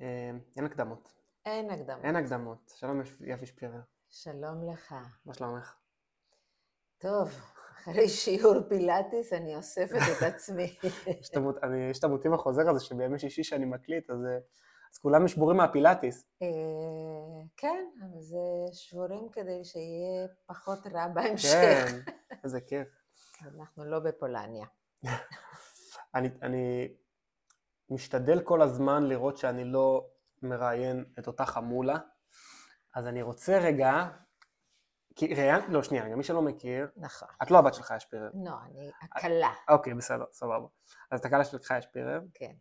אה, אין הקדמות. אין הקדמות. אין הקדמות. שלום יפי שפירר. שלום לך. מה שלומך? טוב, אחרי שיעור פילאטיס אני אוספת את עצמי. יש את המוטיב החוזר הזה שבימי שישי שאני מקליט, אז אה, אז כולם שבורים מהפילאטיס. אה, כן, אבל זה שבורים כדי שיהיה פחות רע בהמשך. כן, איזה כיף. אנחנו לא בפולניה. אני, אני משתדל כל הזמן לראות שאני לא מראיין את אותה חמולה, אז אני רוצה רגע, כי ראיינת, לא שנייה, רגע, מי שלא מכיר, נכון. את לא הבת של חיה שפירר. לא, אני הקלה. אוקיי, בסדר, סבבה. אז את הקהלה של חיה שפירר. כן.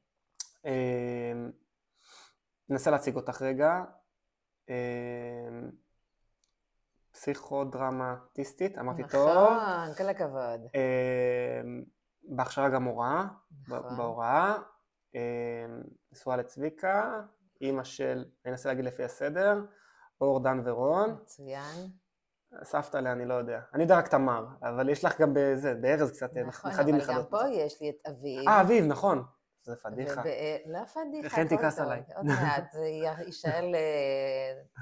אמ, ננסה להציג אותך רגע. אמ, פסיכודרמטיסטית, אמרתי טוב. נכון, כל הכבוד. אמ, בהכשרה גם הוראה, נכון. בהוראה. נשואה לצביקה, אימא של, אני אנסה להגיד לפי הסדר, אור, דן ורון. מצוין. סבתא לה, אני לא יודע. אני יודע רק תמר, אבל יש לך גם בזה, בארז קצת נכון, נכדים אבל גם נכדות. פה יש לי את אביב. אה, אביב, נכון. זה פדיחה. ובא- לא פדיחה, לכן תכעס. עליי. עוד מעט, זה יישאר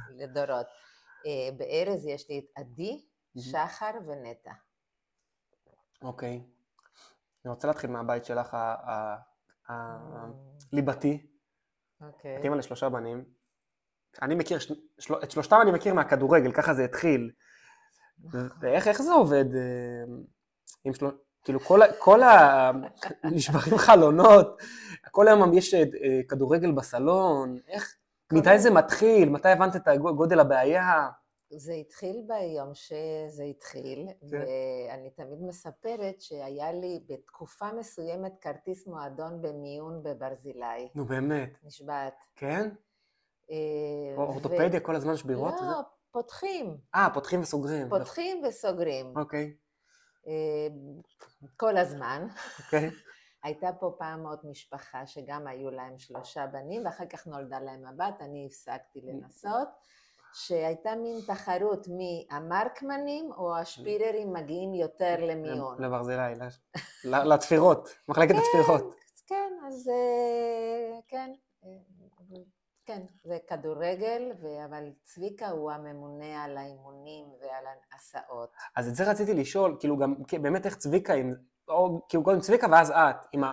לדורות. אה, בארז יש לי את עדי, שחר ונטע. אוקיי. אני רוצה להתחיל מהבית שלך, ה- ה- ה- אמ, ליבתי. אוקיי. את אימא לשלושה בנים. אני מכיר, את שלושתם אני מכיר מהכדורגל, ככה זה התחיל. נכון. ואיך איך זה עובד? אה. כאילו כל, כל ה... נשברים חלונות, כל היום יש אה, כדורגל בסלון, איך, מתי זה מתחיל? מתי הבנת את גודל הבעיה? זה התחיל ביום שזה התחיל, כן. ואני תמיד מספרת שהיה לי בתקופה מסוימת כרטיס מועדון במיון בברזילי. נו באמת, נשבעת. כן? אה, או- אורתופדיה כל הזמן שבירות? וזה? לא, פותחים. אה, פותחים וסוגרים. פותחים וסוגרים. אוקיי, אה, כל הזמן. אוקיי. הייתה פה פעם עוד משפחה שגם היו להם שלושה בנים, ואחר כך נולדה להם הבת, אני הפסקתי לנסות, שהייתה מין תחרות מי המרקמנים או השפיררים מגיעים יותר למיון. לברזילי, ל- ל- לתפירות, מחלקת התפירות. כן, אז אה, כן, אה, כן, זה כדורגל, אבל צביקה הוא הממונה על האימונים ועל ההסעות. אז את זה רציתי לשאול, כאילו גם, כן, באמת איך צביקה, עם, או כאילו קודם צביקה ואז את, עם ה...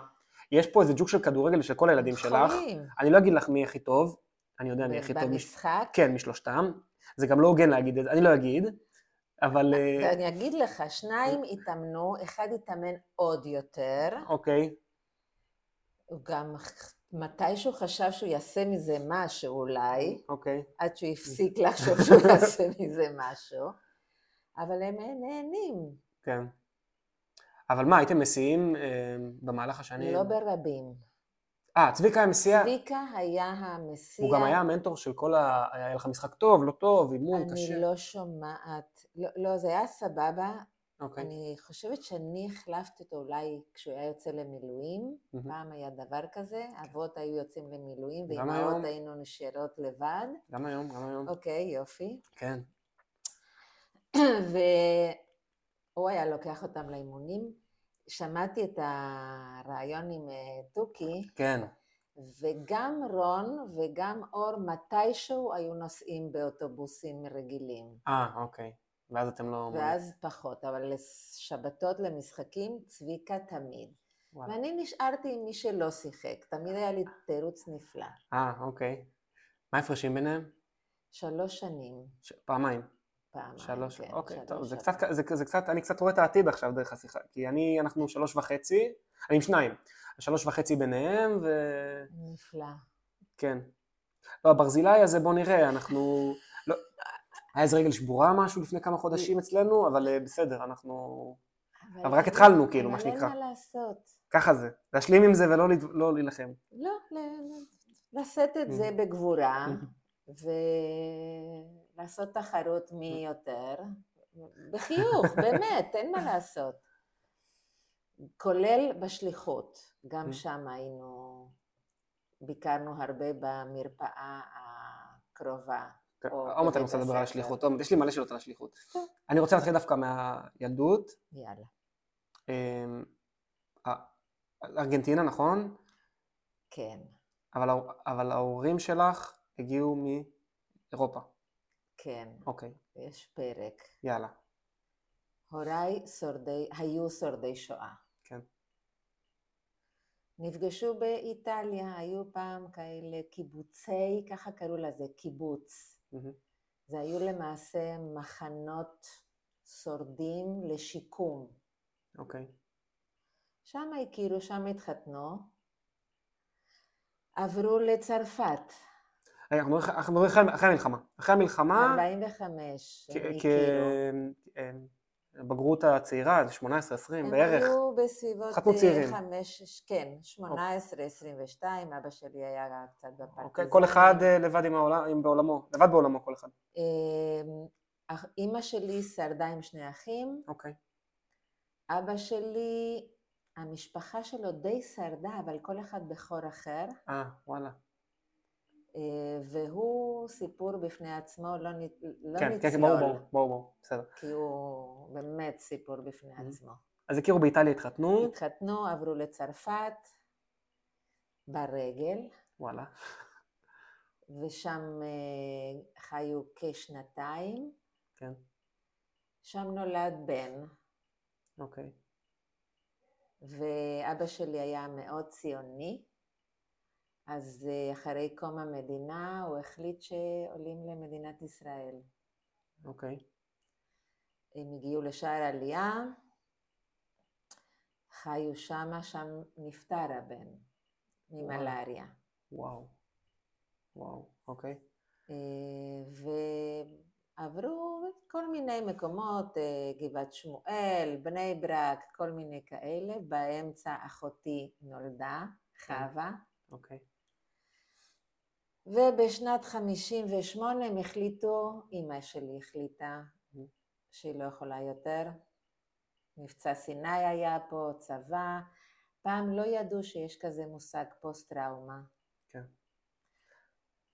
יש פה איזה ג'וק של כדורגל של כל הילדים שלך, חולים. אני לא אגיד לך מי הכי טוב, אני יודע מי הכי טוב, מש... במשחק, כן, משלושתם, זה גם לא הוגן להגיד את זה, אני לא אגיד, אבל אה, אני אגיד לך, שניים התאמנו, אחד התאמן עוד יותר, אוקיי, הוא גם מתישהו חשב שהוא יעשה מזה משהו אולי, אוקיי, עד שהוא הפסיק לחשוב שהוא יעשה מזה משהו, אבל הם נהנים, כן. אבל מה, הייתם מסיעים אה, במהלך השנים? לא ברבים. אה, צביקה היה מסיע, צביקה היה המסיע, הוא גם היה המנטור של כל ה... היה לך משחק טוב, לא טוב, אימון, קשה. אני לא שומעת, לא, לא, זה היה סבבה, אוקיי. אני חושבת שאני החלפתי אותו אולי כשהוא היה יוצא למילואים. פעם היה דבר כזה, אבות היו יוצאים למילואים. ואימהות היינו נשארות לבד, גם היום, גם היום. אוקיי, יופי. כן. והוא היה לוקח אותם לאימונים. שמעתי את הרעיון עם אה, תוכי, כן. וגם רון וגם אור מתישהו היו נוסעים באוטובוסים רגילים. אה, אוקיי. ואז אתם לא... ואז פחות, אבל לשבתות למשחקים, צביקה תמיד. וואלה. ואני נשארתי עם מי שלא שיחק, תמיד היה לי תירוץ נפלא. אה, אוקיי. מה ההפרשים ביניהם? שלוש שנים, ש... פעמיים. פעמיים. שלוש, כן, אוקיי, שלוש טוב, זה שנים. קצת, זה, זה קצת, אני קצת רואה את העתיד עכשיו דרך השיחה, כי אני, אנחנו שלוש וחצי, אני עם שניים, שלוש וחצי ביניהם, נפלא. וכן. לא, הברזילאי הזה בוא נראה, אנחנו, לא, היה איזה רגל שבורה משהו לפני כמה חודשים אצלנו, אבל אה, בסדר, אנחנו, אבל רק התחלנו, כאילו, מה שנקרא. אבל אין מה לעשות. ככה זה, להשלים עם זה ולא לא להילחם. לא, לשאת את זה בגבורה, ולעשות תחרות מי יותר, בחיוך, באמת, אין מה לעשות. כולל בשליחות, גם שם היינו, ביקרנו הרבה במרפאה הקרובה. עוד מעט אני רוצה לדבר על. השליחות, עוד מעט, יש לי מלא שאלות על השליחות. טוב. אני רוצה להתחיל דווקא מהילדות. יאללה. אמ, ארגנטינה, נכון? כן. אבל ההורים שלך הגיעו מאירופה. כן, אוקיי, יש פרק. יאללה. הוריי שורדי, היו שורדי שואה. כן. נפגשו באיטליה, היו פעם כאלה קיבוצי, ככה קראו לזה, קיבוץ. מהמם. זה היו למעשה מחנות שורדים לשיקום. אוקיי. שם הכירו, שם התחתנו. עברו לצרפת, אנחנו מדברים- אחרי- המלחמה. אחרי המלחמה, 45, הם כ- הכירו. כבגרות הצעירה, זה 18-20 הם בערך. היו בסביבות התחתנו צעירים. 5, כן, 18, 22, אבא שלי היה קצת בפרטיזן. אוקיי, כל אחד אה, לבד עם העולם, בעולמו, לבד בעולמו כל אחד. אמ, אח- אימא שלי שרדה עם שני אחים, אוקיי. אבא שלי, המשפחה שלו די שרדה, אבל כל אחד בכור אחר, אה, וואלה. אה, והוא סיפור בפני עצמו, לא, נ- לא כן, כן, כן, נצלול, ברור, ברור, ברור, בסדר. כי הוא באמת סיפור בפני Mhm. עצמו. אז הכירו באיטליה, התחתנו, התחתנו, עברו לצרפת ברגל, וואלה. ושם אה, חיו כשנתיים. כן. שם נולד בן, אוקיי. ואבא שלי היה מאוד ציוני, אז אה, אחרי קום המדינה הוא החליט שעולים למדינת ישראל. אוקיי. הם הגיעו לשער עלייה, חיו שמה, שם נפטר הבן ממלאריה. וואו. וואו, אוקיי. אה, ועברו כל מיני מקומות, אה, גבעת שמואל, בני ברק, כל מיני כאלה. באמצע אחותי נולדה, חווה, אוקיי. ובשנת 58 הם החליטו, אימא שלי החליטה. שהיא לא יכולה יותר. מבצע סיני היה פה, צבא. פעם לא ידעו שיש כזה מושג פוסט-טראומה.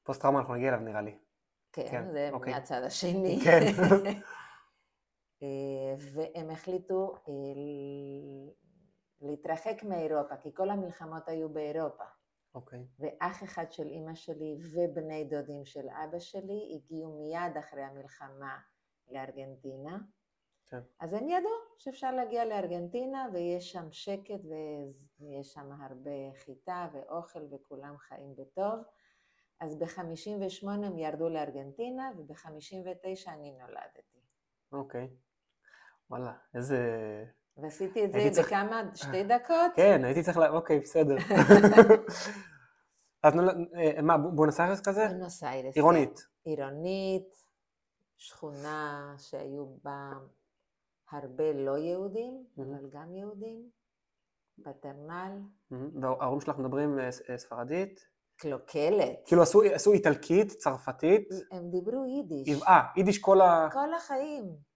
פוסט טראומה אנחנו נגיע אליו נראה לי. כן, כן, זה אוקיי. מהצד השני. כן. אה, והם החליטו אה, להתרחק מאירופה, כי כל המלחמות היו באירופה. אוקיי. ואח אחד של אימא שלי ובני דודים של אבא שלי הגיעו מיד אחרי המלחמה לארגנטינה. כן. אז הם ידעו שאפשר להגיע לארגנטינה ויש שם שקט ויש שם הרבה חיטה ואוכל וכולם חיים בטוב. אז ב-58 הם ירדו לארגנטינה וב-59 אני נולדתי. אוקיי. וואלה, איזה... ועשיתי את זה צריך- בכמה, שתי דקות? כן, הייתי צריך ל... אוקיי, בסדר. אז. אה, מה, בואנוס איירס כזה? בונוס איירס. עירונית. כן. עירונית, שכונה שהיו בה הרבה לא יהודים, מהמם. אבל גם יהודים, פטרנל, מהמם. וההורים שלך מדברים אה, אה, ספרדית? קלוקלת. כאילו עשו, עשו איטלקית, צרפתית, הם דיברו יידיש. אה, יידיש כל ה... כל החיים.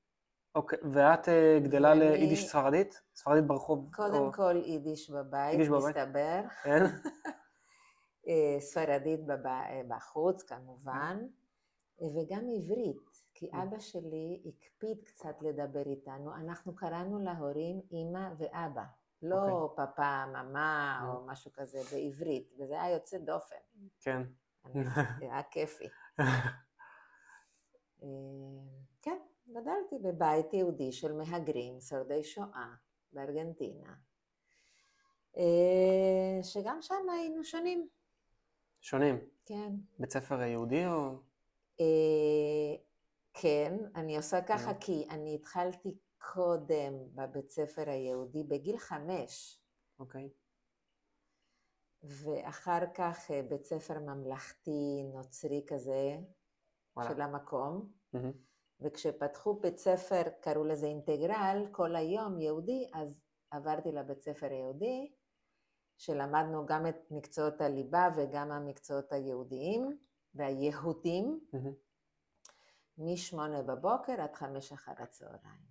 אוקיי, ואת אה, גדלה ואני- ליידיש ספרדית? ספרדית ברחוב? קודם או- כל יידיש בבית, יידיש בבית. מסתבר. כן? אה, ספרדית בב- אה, בחוץ כמובן, וגם עברית, כי Mm. אבא שלי הקפיד קצת לדבר איתנו, אנחנו קראנו להורים אימא ואבא, לא פאפה, ממה או משהו כזה בעברית, וזה היה יוצא דופן, כן. זה היה כיפי. גדלתי בבית יהודי של מהגרים, שורדי שואה, בארגנטינה, אה, שגם שם היינו שונים, שונים. כן. בית ספר יהודי או... אה, כן, אני עושה ככה אה. כי אני התחלתי קודם בבית ספר היהודי בגיל חמש, אוקיי. ואחר כך בית ספר ממלכתי נוצרי כזה וואלה. של המקום, מהמם. וכשפתחו בית ספר, קראו לזה אינטגרל, כל היום יהודי, אז עברתי לבית ספר היהודי, שלמדנו גם את מקצועות הליבה וגם המקצועות היהודיים והיהודים. משמונה בבוקר עד חמש אחר הצהריים.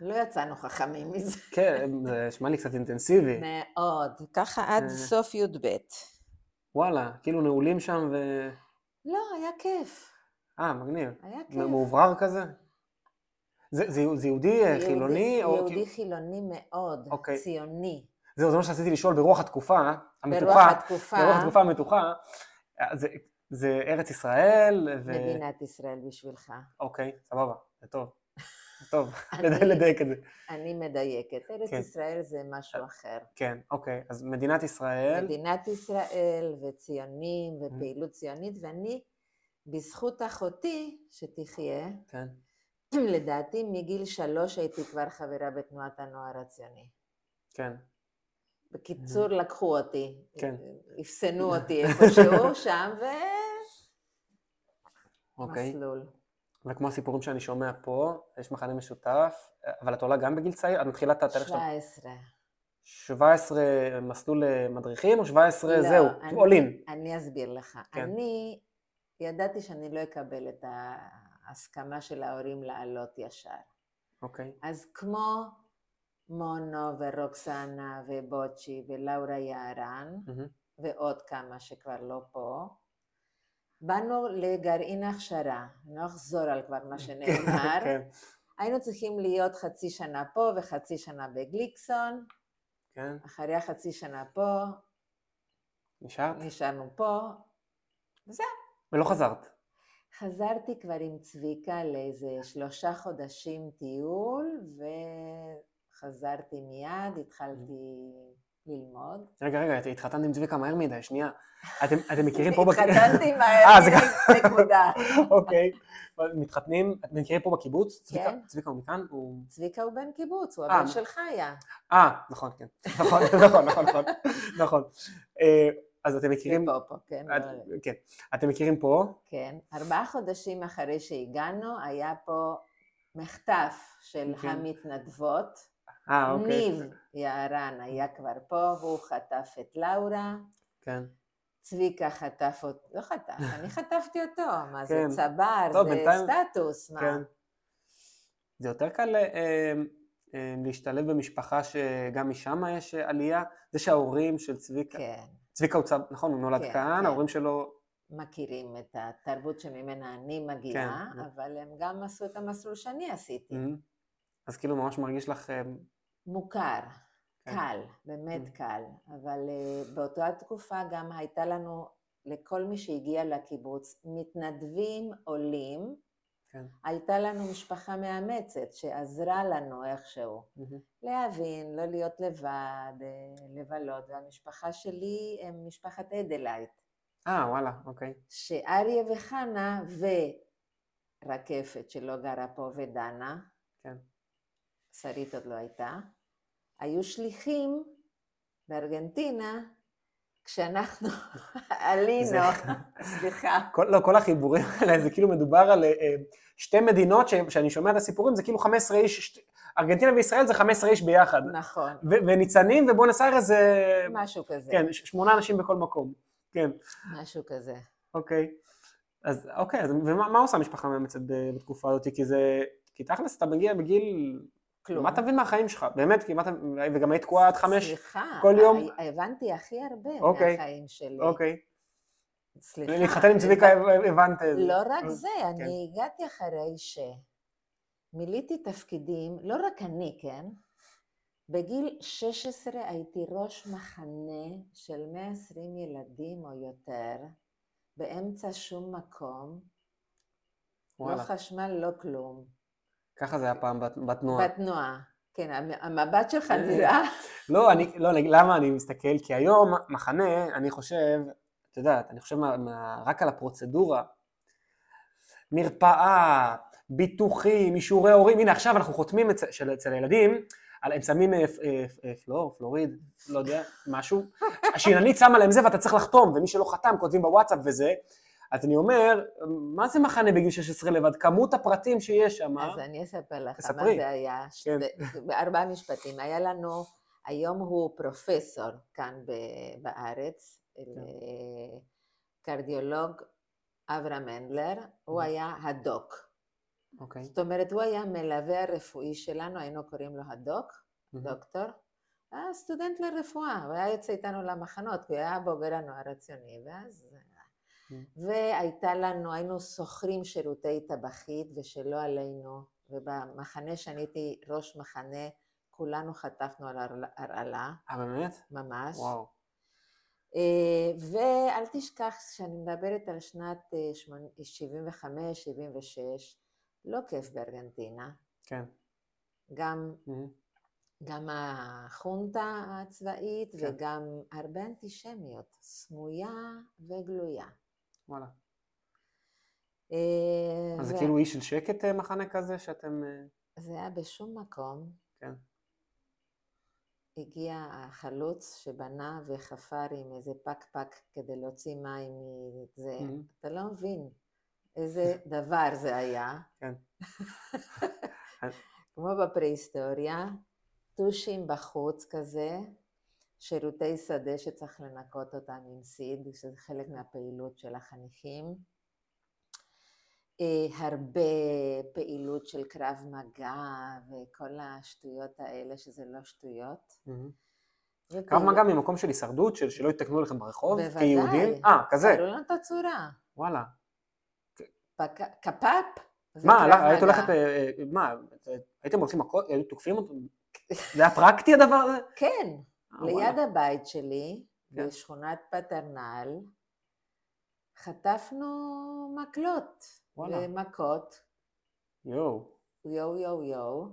לא יצאנו חכמים מזה. כן, זה נשמע לי קצת אינטנסיבי. מאוד. ככה עד אה. סוף י"ב. וואלה, כאילו נעולים שם ו... לא, היה כיף. אה, מגניב. היה כיף. מאוברר כזה? זה, זה, זה יהודי אה, יהודי- חילוני? או יהודי כאילו- חילוני מאוד, אוקיי. ציוני. זהו, זה מה שרציתי לשאול, ברוח התקופה המתוחה, ברוח התקופה, ברוח התקופה המתוחה, זה, זה ארץ ישראל, ו... מדינת ישראל בשבילך. אוקיי, סבבה, זה טוב. טוב, לדייק- לדייק את זה. אני מדייקת, ארץ כן. ישראל זה משהו אחר. כן, אוקיי, אז מדינת ישראל, מדינת ישראל וציונים ופעילות ציונית, ואני, בזכות אחותי שתחיה, כן, לדעתי מגיל שלוש הייתי כבר חברה בתנועת הנוער הציוני. כן, בקיצור, לקחו אותי, כן. אפסנו אותי איפשהו שם, אוקיי. ומסלול. וכמו הסיפורים שאני שומע פה, יש מכנה משותף, אבל את עולה גם בגיל צעיר? את מתחילה את התהליך שלך? 17. 17 מסלול אה, מדריכים, או 17 לא, זהו, אני- עולים? אני אסביר לך. כן. אני ידעתי שאני לא אקבל את ההסכמה של ההורים לעלות ישר. אוקיי, אז כמו מונו ורוקסנה ובוצ'י ולאורה יערן, מהמם, ועוד כמה שכבר לא פה, באנו לגרעין הכשרה, אני לא אחזור על כבר מה שנאמר, כן, היינו צריכים להיות חצי שנה פה וחצי שנה בגליקסון, כן, אחרי החצי שנה פה, נשארת? נשארנו פה, ולא חזרת. חזרתי כבר עם צביקה לאיזה שלושה חודשים טיול, וחזרתי מיד, התחלתי ללמוד. רגע, רגע, התחתנת עם צביקה מהר מדי, שנייה. אתם, אתם מכירים פה... התחתנתי מהר, אה, מדי, נקודה. אוקיי. מתחתנים, אתם מכירים פה בקיבוץ? צביקה- כן. צביקה הוא מכאן? הוא... צביקה הוא בן קיבוץ, הוא אה, הבן של חיה. אה, נכון, כן. נכון, נכון, נכון, נכון. אה, אז אתם מכירים... פה, פה, כן. את- לא- כן. אתם מכירים פה? כן. ארבעה חודשים אחרי שהגענו, היה פה מחטף של כן. המתנדבות. אה, אוקיי. ניב יערן היה כבר פה, הוא חטף את לאורה. כן. צביקה חטף אותו, לא חטף, אני חטפתי אותו, מה זה כן. צבר, טוב, זה בינתיים- סטטוס, מה? כן. זה יותר קל אה, אה, להשתלב במשפחה שגם משם יש אה, עלייה? זה שההורים של צביקה... כן, צביקה הוא צב... נכון, הוא נולד כן, כאן, כן. ההורים שלו... מכירים את התרבות שממנה אני מגיעה, כן. אבל הם גם עשו את המסלול שאני עשיתי. Mhm. אז כאילו ממש מרגיש לך... אה, מוכר, כן. קל, באמת Mm. קל, אבל uh, באותה תקופה גם הייתה לנו, לכל מי שהגיע לקיבוץ, מתנדבים עולים, כן. הייתה לנו משפחה מאמצת שעזרה לנו איכשהו. מהמם. להבין, לא להיות לבד, אה, לבלות, והמשפחה שלי הם משפחת אדלייט, אה, וואלה, אוקיי. שאריה וחנה ורקפת שלא גרה פה ודנה, כן. שרית עוד לא הייתה, היו שליחים בארגנטינה כשאנחנו עלינו, סליחה, כל, לא, כל החיבורים האלה, זה כאילו מדובר על אה, אה, שתי מדינות ש- שאני שומע את הסיפורים, זה כאילו 15 איש, שת- ארגנטינה וישראל זה 15 איש ביחד. נכון, ו- וניצנים ובואנוס איירס זה... משהו כזה, כן, שמונה אנשים בכל מקום. כן, משהו כזה. אוקיי. אז אוקיי, אז ומה מה עושה משפחה מאמצת בתקופה הזאת? כי זה... כי תכלס אתה מגיע בגיל... כלום. מה אתה מבין מהחיים שלך? באמת, כי מה אתה... וגם היית תקועה עד חמש... סליחה, כל יום? ה- הבנתי הכי הרבה אוקיי. מהחיים שלי. אוקיי. סליחה. להתחתן עם צביקה הבנת. את זה. לא רק כן. זה, אני הגעתי אחרי שמילאתי תפקידים, לא רק אני, כן? בגיל 16 הייתי ראש מחנה של 120 ילדים או יותר, באמצע שום מקום, לא וואלה. חשמל, לא כלום. ככה זה היה פעם בת- בתנועה. בתנועה. כן, המ- המבט שלך נראה, לא, אני, לא, למה אני מסתכל? כי היום מחנה, אני חושב, את יודעת, אני חושב מה, מה, רק על הפרוצדורה. מרפאה, ביטוחים, אישורי הורים, הנה עכשיו אנחנו חותמים אצל, של, אצל הילדים, על, הם שמים אה, אה, אה, פלור, פלוריד, לא יודע, משהו, השיננית שמה להם זה ואתה צריך לחתום, ומי שלא חתם כותבים בוואטסאפ וזה, אז אני אומר, מה זה מחנה בגיל 16 לבד? כמות הפרטים שיש שם, אז אני אספר לך מה תספרי. זה היה. כן. בארבעה משפטים. היה לנו, היום הוא פרופסור כאן בארץ, כן. אה, קרדיולוג אברהם הנדלר, הוא Mhm. היה הדוק. אוקיי, זאת אומרת, הוא היה המלווה הרפואי שלנו, היינו קוראים לו הדוק, דוקטור. היה סטודנט לרפואה, הוא היה יוצא איתנו למחנות, כי הוא היה בוגר הנוער הציוני, ואז... והייתה לנו, היינו שוכרים שירותי טבחית, ושלא עלינו, ובמחנה שאני הייתי ראש מחנה, כולנו חטפנו על הר- הרעלה, אה, באמת? ממש. וואו. אה, ואל תשכח שאני מדברת על שנת 75-76, לא כיף בארגנטינה. כן. גם, מהמם. גם החונטה הצבאית כן. וגם הרבה אנטישמיות, סמויה וגלויה. וואלה. אה, אז זה כאילו אי של שקט אה, מחנה כזה שאתם... אה, זה היה בשום מקום. כן. הגיע החלוץ שבנה וחפר עם איזה פקפק כדי להוציא מים מזה. מהמם. אתה לא מבין איזה דבר זה היה. כן. כמו בפרה-היסטוריה, טושים בחוץ כזה, שירותי שדה שצריך לנקות אותם עם סיד, שזה חלק מהפעילות של החניכים. אה, הרבה פעילות של קרב מגע וכל השטויות האלה, שזה לא שטויות. ופעילות- קרב מגע ממקום של הישרדות, של שלא יתקנו לכם ברחוב, בוודאי. כיהודים? אה, כזה. תראו לנו את הצורה. וואלה. פק- קפאפ מה, הלך- היית. הולכת, אה, אה, מה, הייתם הולכים מכות, היו תוקפים אותו? זה היה פרקטי הדבר הזה? כן, ליד. הבית שלי, כן. בשכונת פטרנל, חטפנו מקלות וואלה. ומכות, יואו. יואו יואו יואו.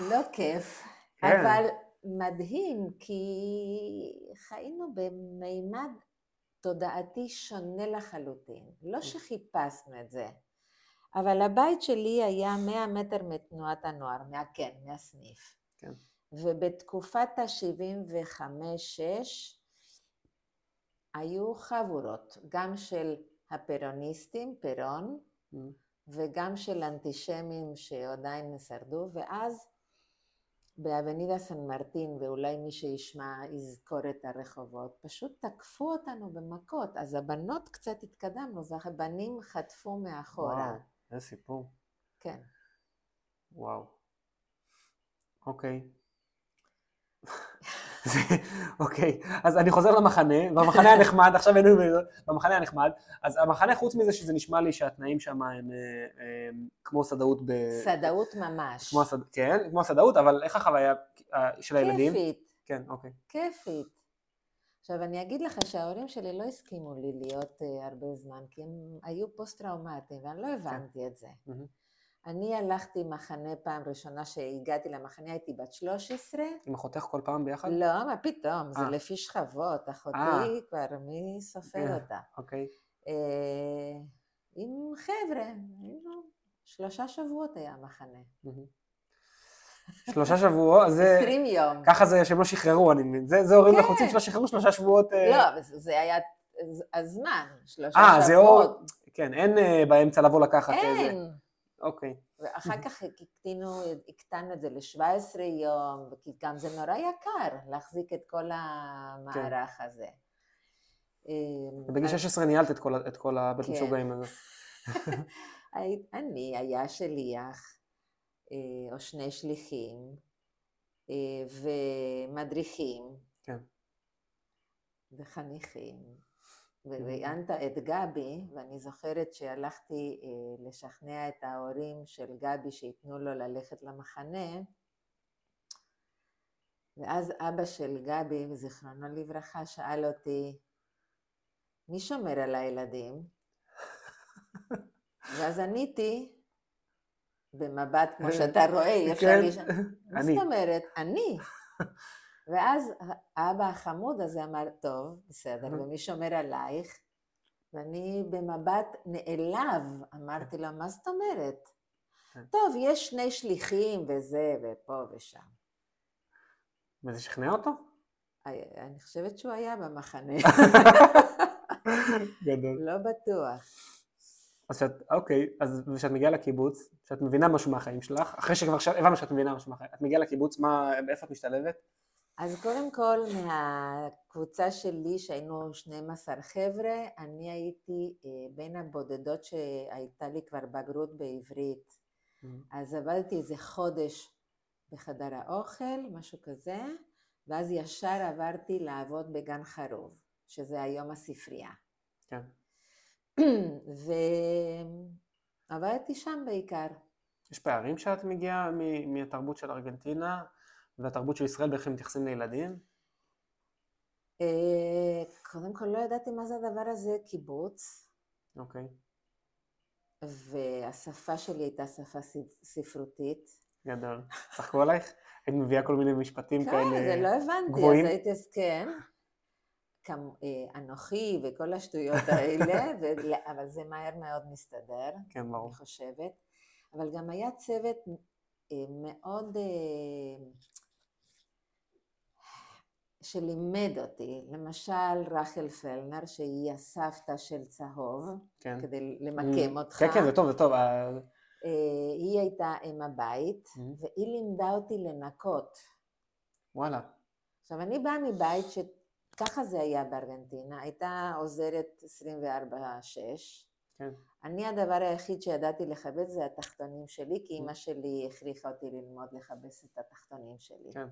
לא כיף, כן. אבל מדהים, כי חיינו במימד תודעתי שונה לחלוטין. לא שחיפשנו את זה, אבל הבית שלי היה 100 מטר מתנועת הנוער, מה, כן, מהסניף. כן. ובתקופת ה-75-6 היו חבורות, גם של הפרוניסטים, פירון, מהמם. וגם של אנטישמים שעדיין שרדו, ואז באבנידה סן מרטין, ואולי מי שישמע יזכור את הרחובות, פשוט תקפו אותנו במכות, אז הבנות קצת התקדמנו, והבנים חטפו מאחורה. וואו, איזה סיפור. כן. וואו. אוקיי. זה- אוקיי, אז אני חוזר למחנה, והמחנה היה נחמד, עכשיו היינו במחנה הנחמד, אז המחנה חוץ מזה שזה נשמע לי שהתנאים שם הם אה, אה, כמו שדאות ב... שדאות ממש. כמו השד... כן, כמו השדאות, אבל איך החוויה אה, של הילדים? כיפית, כן, אוקיי. כיפית. עכשיו אני אגיד לך שההורים שלי לא הסכימו לי להיות uh, הרבה זמן, כי הם היו פוסט-טראומטיים, ואני לא הבנתי את זה. מהמם. אני הלכתי מחנה פעם ראשונה שהגעתי למחנה, הייתי בת 13. עם אחותך כל פעם ביחד? לא, מה פתאום, זה אה. לפי שכבות, אחותי אה. כבר, מי סופר כן. אותה? אוקיי. אה, עם חבר'ה, שלושה שבועות היה המחנה. מהמם. שלושה שבועות, אז זה... 20 יום. ככה זה שהם לא שחררו, אני מבין. זה זה הורים כן. לחוצים שלא שחררו שלושה שבועות. אה, לא, אבל זה היה הזמן, שלושה אה, זה. שבועות. כן, אין אה, באמצע לבוא לקחת איזה... אין. אוקיי. ואחר כך הקטינו, הקטנו את זה ל-17 יום, כי גם זה נורא יקר להחזיק את כל המערך הזה. אה, ובגיל 16 ניהלת את כל ה- את כל הבית כן. משוגעים הזה. אני, היה שליח, אה, או שני שליחים, אה, ומדריכים. כן. וחניכים. וראיינת את גבי, ואני זוכרת שהלכתי אה, לשכנע את ההורים של גבי שייתנו לו ללכת למחנה, ואז אבא של גבי, זיכרונו לברכה, שאל אותי, מי שומר על הילדים? ואז עניתי, במבט כמו שאתה רואה, אי אפשר כן. לשאול, מה. זאת אומרת? אני. ואז האבא החמוד הזה אמר, טוב, בסדר. ומי שומר עלייך? ואני במבט נעלב אמרתי לו, מה זאת אומרת? כן. טוב, יש שני שליחים וזה, ופה ושם. וזה שכנע אותו? אני חושבת שהוא היה במחנה, גדול. לא בטוח. אז שאת, אוקיי, אז כשאת מגיעה לקיבוץ, כשאת מבינה משהו מהחיים שלך, אחרי שכבר הבנו שאת מבינה משהו מהחיים, את מגיעה לקיבוץ, מה, איפה את משתלבת? אז קודם כל, מהקבוצה שלי, שהיינו 12 חבר'ה, אני הייתי אה, בין הבודדות שהייתה לי כבר בגרות בעברית. אז עבדתי איזה חודש בחדר האוכל, משהו כזה, ואז ישר עברתי לעבוד בגן חרוב, שזה היום הספרייה. כן. ועבדתי שם בעיקר. יש פערים שאת מגיעה מ- מהתרבות של ארגנטינה והתרבות של ישראל, באיך הם מתייחסים לילדים? אה, קודם כל לא ידעתי מה זה הדבר הזה, קיבוץ, אוקיי, והשפה שלי הייתה שפה ספ- ספרותית. גדול. צחקו עלייך? היית מביאה כל מיני משפטים כן, כאלה זה לא הבנתי, גבוהים? אז הייתי, אז כן. אה, אנוכי וכל השטויות האלה, ול- אבל זה מהר מאוד מסתדר, כן, ברור. אני חושבת. אבל גם היה צוות אה, מאוד אה, שלימד אותי, למשל רחל פלנר, שהיא הסבתא של צהוב, כן. כדי למקם אותך. כן, כן, זה טוב, זה טוב. היא הייתה אם הבית, Mhm. והיא לימדה אותי לנקות. וואלה. עכשיו, אני באה מבית שככה זה היה בארגנטינה, הייתה עוזרת 24/6. כן. אני הדבר היחיד שידעתי לכבס זה התחתונים שלי, כי אימא שלי הכריחה אותי ללמוד לכבס את התחתונים שלי. כן.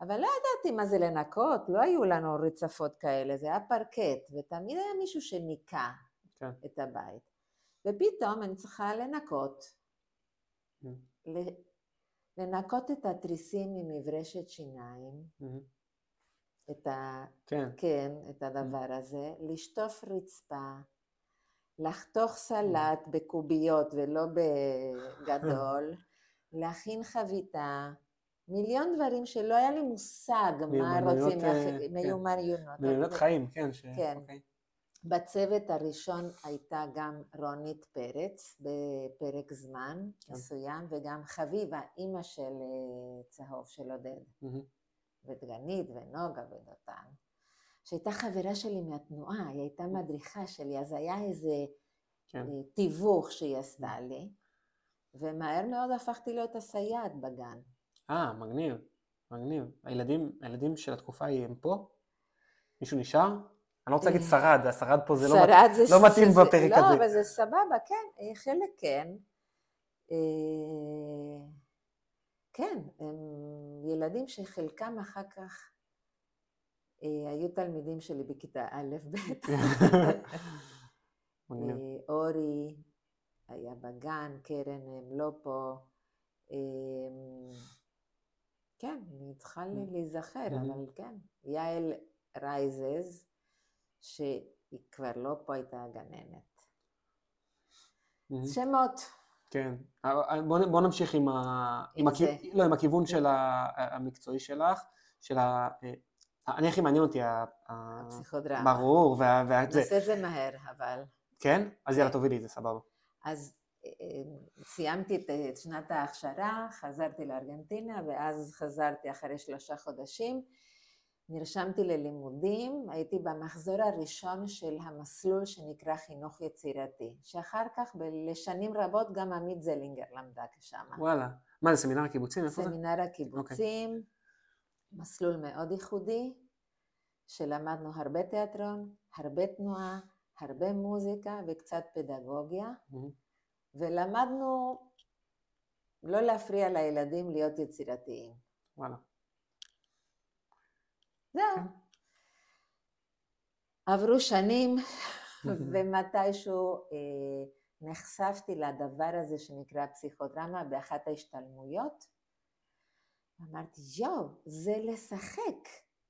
אבל לא ידעתי מה זה לנקות, לא היו לנו רצפות כאלה, זה היה פרקט, ותמיד היה מישהו שניקה כן. את הבית. ופתאום אני צריכה לנקות, Mm. לנקות את התריסים ממברשת שיניים, Mhm. את ה... כן. כן, את הדבר הזה, לשטוף רצפה, לחתוך סלט בקוביות ולא בגדול, להכין חביתה, מיליון דברים שלא היה לי מושג מה רוצים, אה, כן. מיומנויות. מיומנויות חיים, כן. ש- כן. אוקיי. בצוות הראשון הייתה גם רונית פרץ בפרק זמן כן. מסוים, וגם חביבה, אימא של אה, צהוב, של עודד. ודגנית ונוגה ודותן, שהייתה חברה שלי מהתנועה, היא הייתה מדריכה שלי, אז היה איזה כן. אה, תיווך שהיא עשתה לי, ומהר מאוד הפכתי להיות הסייעת בגן. אה, מגניב. מגניב. הילדים, הילדים של התקופה ההיא הם פה? מישהו נשאר? אני לא רוצה להגיד אה, שרד, השרד פה זה לא שרד מת- זה- לא מתאים זה- בפרק לא, הזה. אבל זה סבבה, כן, אה, חלק כן. כן, הם ילדים שחלקם אחר כך אה, היו תלמידים שלי בכיתה א'-ב'. מגניב. אה, אורי היה בגן, קרן הם לא פה. אמ, כן, אני צריכה להיזכר. אבל כן. יעל רייזז, שהיא כבר לא פה, הייתה הגננת. Mhm. שמות. כן. אבל בוא בוא נמשיך עם ה- עם זה. לא, עם הכיוון של ה- המקצועי שלך, של ה... אה, אני הכי מעניין אותי, ה- ה- הפסיכודרמה. ברור, וה- וזה. נעשה את זה מהר, אבל. כן? אז יאללה, כן. תובילי את זה, סבבה. אז אה, אה, סיימתי את שנת ההכשרה, חזרתי לארגנטינה, ואז חזרתי אחרי שלושה חודשים. נרשמתי ללימודים, הייתי במחזור הראשון של המסלול שנקרא חינוך יצירתי, שאחר כך לשנים רבות גם עמית זלינגר למדה שם. וואלה. מה זה, סמינר הקיבוצים? איפה זה? סמינר הקיבוצים, מסלול מאוד ייחודי, שלמדנו הרבה תיאטרון, הרבה תנועה, הרבה מוזיקה וקצת פדגוגיה, Mhm. ולמדנו לא להפריע לילדים להיות יצירתיים. וואלה. זהו. כן. עברו שנים, ומתישהו אה, נחשפתי לדבר הזה שנקרא פסיכודרמה באחת ההשתלמויות. אמרתי, יואו, זה לשחק,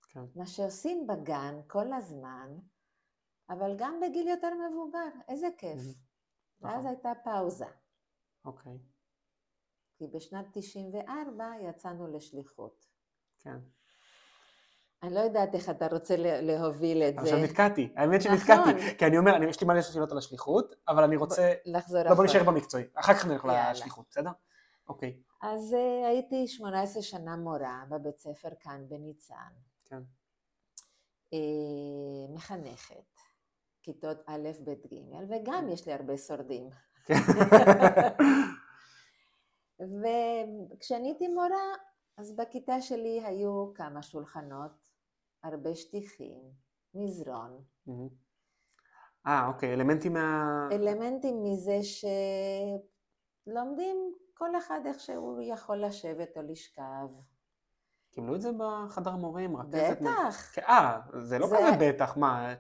כן. מה שעושים בגן כל הזמן, אבל גם בגיל יותר מבוגר, איזה כיף. ואז נכון. הייתה פאוזה, אוקיי. כי בשנת 94 יצאנו לשליחות. כן. אני לא יודעת איך אתה רוצה לה- להוביל את זה. עכשיו נתקעתי, האמת נכון. שנתקעתי, כי אני אומר, אני- יש לי מלא שאלות על השליחות, אבל אני רוצה, לחזור לא בוא אחורה. נשאר במקצועי, אחר כך נלך. לשליחות, בסדר? אוקיי, אז אה, הייתי 18 שנה מורה בבית ספר כאן בניצן. כן. אה, מחנכת, כיתות א', ב', ג', וגם יש לי הרבה שורדים. כן. וכשאני הייתי מורה, אז בכיתה שלי היו כמה שולחנות, הרבה שטיחים, מזרון, מהמם. אה, אוקיי, אלמנטים מה... אלמנטים מזה שלומדים כל אחד איך שהוא יכול לשבת או לשכב. קיבלו את זה בחדר מורים? רכזת? בטח. אה, זה לא זה- כזה בטח, מה,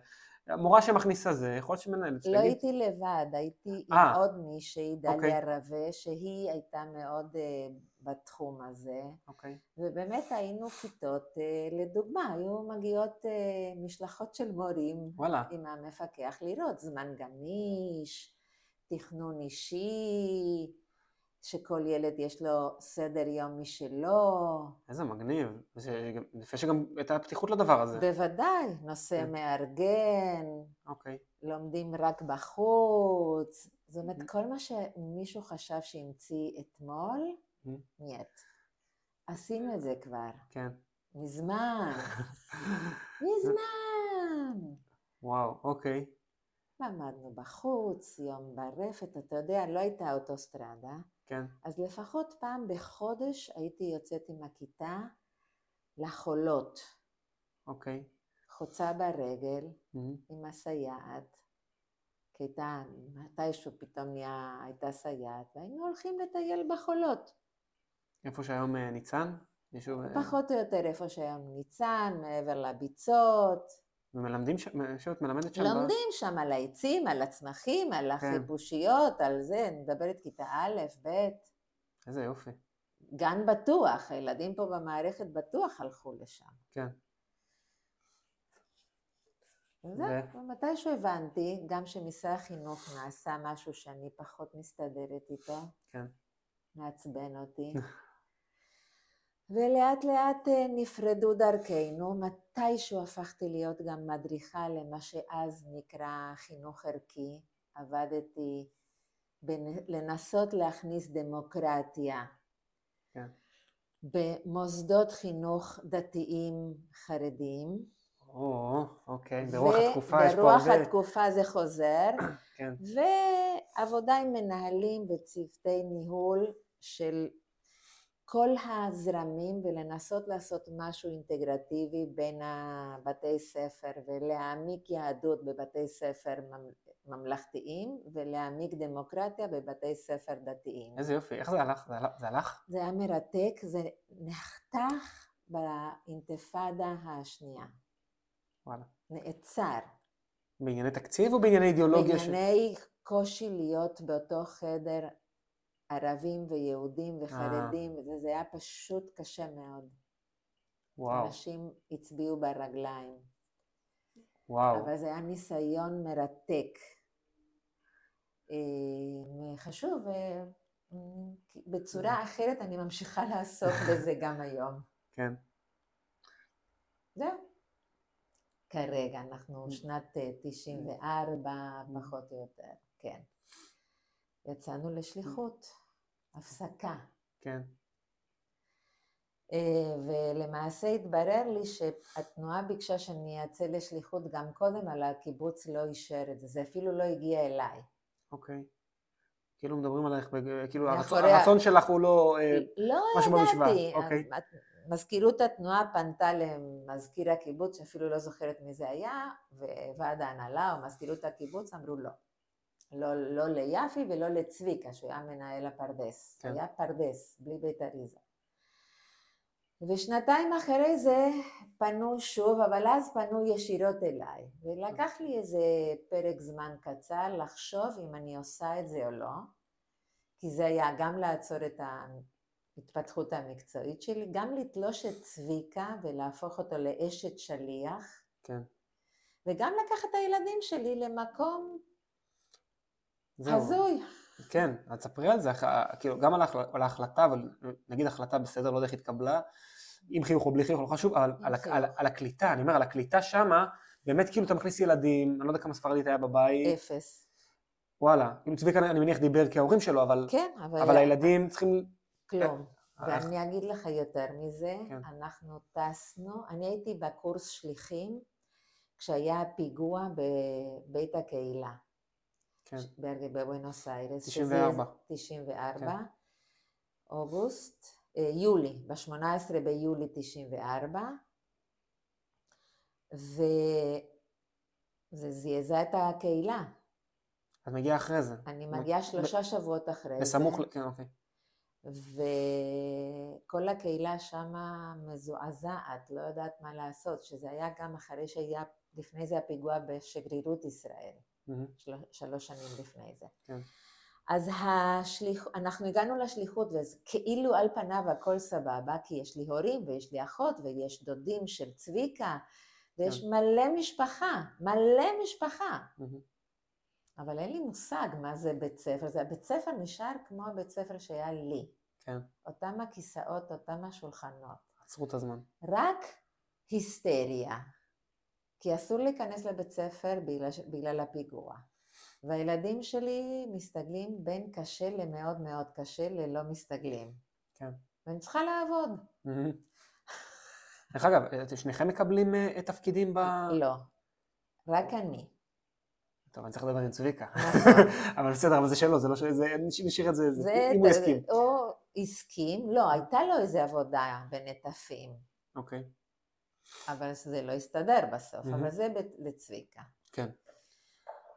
מורה שמכניסה זה, יכול להיות שמנהלת. לא שתגיד, הייתי לבד, הייתי עם אה. עוד מישהי, דליה אוקיי. רווה, שהיא הייתה מאוד אה, בתחום הזה, אוקיי, ובאמת היינו כיתות, אה, לדוגמה, היו מגיעות אה, משלחות של מורים וואלה, עם המפקח לראות זמן גמיש, תכנון אישי, שכל ילד יש לו סדר יום משלו, איזה מגניב. זה גם- יפה שגם הייתה פתיחות לדבר הזה. בוודאי, נושא כן. מארגן, אוקיי, לומדים רק בחוץ, זאת אומרת, Mhm. כל מה שמישהו חשב שהמציא אתמול, Mhm. נייט. עשינו את זה כבר, כן. מזמן, מזמן. וואו, אוקיי. למדנו בחוץ, יום ברפת, אתה יודע, לא הייתה אוטוסטרדה, כן. אז לפחות פעם בחודש הייתי יוצאת עם הכיתה לחולות, אוקיי. חוצה ברגל, מהמם. עם הסייעת, כי הייתה, מתישהו פתאום נהיה, הייתה סייעת, והיינו הולכים לטייל בחולות. איפה שהיום אה, ניצן? יישוב... אה, פחות או יותר איפה שהיום ניצן, מעבר לביצות. ומלמדים שם, יושבת מלמדת שם? ב- לומדים שם על העצים, על הצמחים, על כן. החיפושיות, על זה, אני מדברת כיתה א', ב', איזה יופי. גן בטוח, הילדים פה במערכת בטוח הלכו לשם. כן. וזהו, ו- ומתישהו הבנתי, גם שמשרד החינוך נעשה משהו שאני פחות מסתדרת איתו, כן. מעצבן אותי. ולאט לאט אה, נפרדו דרכינו, מתישהו הפכתי להיות גם מדריכה למה שאז נקרא חינוך ערכי, עבדתי לנסות להכניס דמוקרטיה כן. במוסדות חינוך דתיים חרדיים. או, אוקיי. ברוח התקופה יש פה וברוח הרבה... התקופה זה חוזר, כן. ועבודה עם מנהלים וצוותי ניהול של כל הזרמים ולנסות לעשות משהו אינטגרטיבי בין הבתי ספר ולהעמיק יהדות בבתי ספר ממ- ממלכתיים ולהעמיק דמוקרטיה בבתי ספר דתיים. איזה יופי. איך זה הלך? זה הלך? זה היה מרתק, זה נחתך באינתיפאדה השנייה, וואלה. נעצר. בענייני תקציב או בענייני אידיאולוגיה? ש- בענייני קושי להיות באותו חדר ערבים ויהודים אה. וחרדים, וזה זה היה פשוט קשה מאוד. וואו, אנשים הצביעו ברגליים, וואו. אבל זה היה ניסיון מרתק. אה, חשוב, אה, בצורה אחרת אני ממשיכה לעסוק בזה גם היום. כן. זהו. כרגע, אנחנו שנת אה, 94, פחות או יותר, כן. יצאנו לשליחות, הפסקה. כן. אה, ולמעשה התברר לי שהתנועה ביקשה שאני אצא לשליחות גם קודם, אבל הקיבוץ לא אישר את זה, זה אפילו לא הגיע אליי. אוקיי. כאילו מדברים עלייך, כאילו הרצון- מאחורי הרצון שלך הוא לא... אה, לא משהו במשוואה, ידעתי. אוקיי. מזכירות התנועה פנתה למזכיר הקיבוץ, שאפילו לא זוכרת מי זה היה, וועד ההנהלה או מזכירות הקיבוץ אמרו לא. לא, לא ליפי ולא לצביקה, שהוא היה מנהל הפרדס. כן. היה פרדס, בלי בית אריזה. ושנתיים אחרי זה פנו שוב, אבל אז פנו ישירות אליי. ולקח לי איזה פרק זמן קצר לחשוב אם אני עושה את זה או לא, כי זה היה גם לעצור את ההתפתחות המקצועית שלי, גם לתלוש את צביקה ולהפוך אותו לאשת שליח, כן. וגם לקחת את הילדים שלי למקום זהו. הזוי. כן, אז ספרי על זה, אח- כאילו, גם על ההחל- על ההחלטה, אבל נגיד החלטה בסדר, לא יודע איך התקבלה, עם חיוך או בלי חיוך, לא חשוב, אבל על, חיוך. על, על הקליטה, אני אומר, על הקליטה שמה, באמת כאילו אתה מכניס ילדים, אני לא יודע כמה ספרדית היה בבית, אפס. וואלה, כאילו צביקה אני מניח דיבר כהורים שלו, אבל, כן, אבל, אבל הילדים צריכים... כלום. אה, ואני אגיד לך יותר מזה, כן. אנחנו טסנו, אני הייתי בקורס שליחים כשהיה הפיגוע בבית הקהילה. כן, ב- בבואנוס איירס. 94. שזה 94, כן. אוגוסט, אה, יולי, ב-18 ביולי 94, וזה זעזע את הקהילה. את מגיעה אחרי זה. אני מגיעה שלושה שבועות אחרי זה. בסמוך, כן, אוקיי. וכל הקהילה שמה מזועזעת, לא יודעת מה לעשות, שזה היה גם אחרי שהיה לפני זה הפיגוע בשגרירות ישראל, שלוש שנים לפני זה. כן. אז השליח... אנחנו הגענו לשליחות וכאילו על פניו הכל סבבה, כי יש לי הורים ויש לי אחות ויש דודים של צביקה ויש כן. מלא משפחה, מלא משפחה. מהמם. אבל אין לי מושג מה זה בית ספר, זה הבית ספר נשאר כמו הבית ספר שהיה לי. כן. אותם הכיסאות, אותם השולחנות. עצרו את הזמן. רק היסטריה. כי אסור להיכנס לבית ספר בגלל, בגלל הפיגוע. והילדים שלי מסתגלים בין קשה למאוד מאוד קשה ללא מסתגלים. כן. ואני צריכה לעבוד. דרך אגב, שניכם מקבלים אה, תפקידים ב... לא. רק אני. טוב, אני צריך לדבר עם צביקה. נכון. אבל בסדר, אבל זה שלו, זה לא ש... זה- נשאיר את זה, אם הוא יסכים. הוא הסכים, לא, הייתה לו איזה עבודה בנטפים, אוקיי. אבל זה לא הסתדר בסוף. אבל זה לצביקה. כן.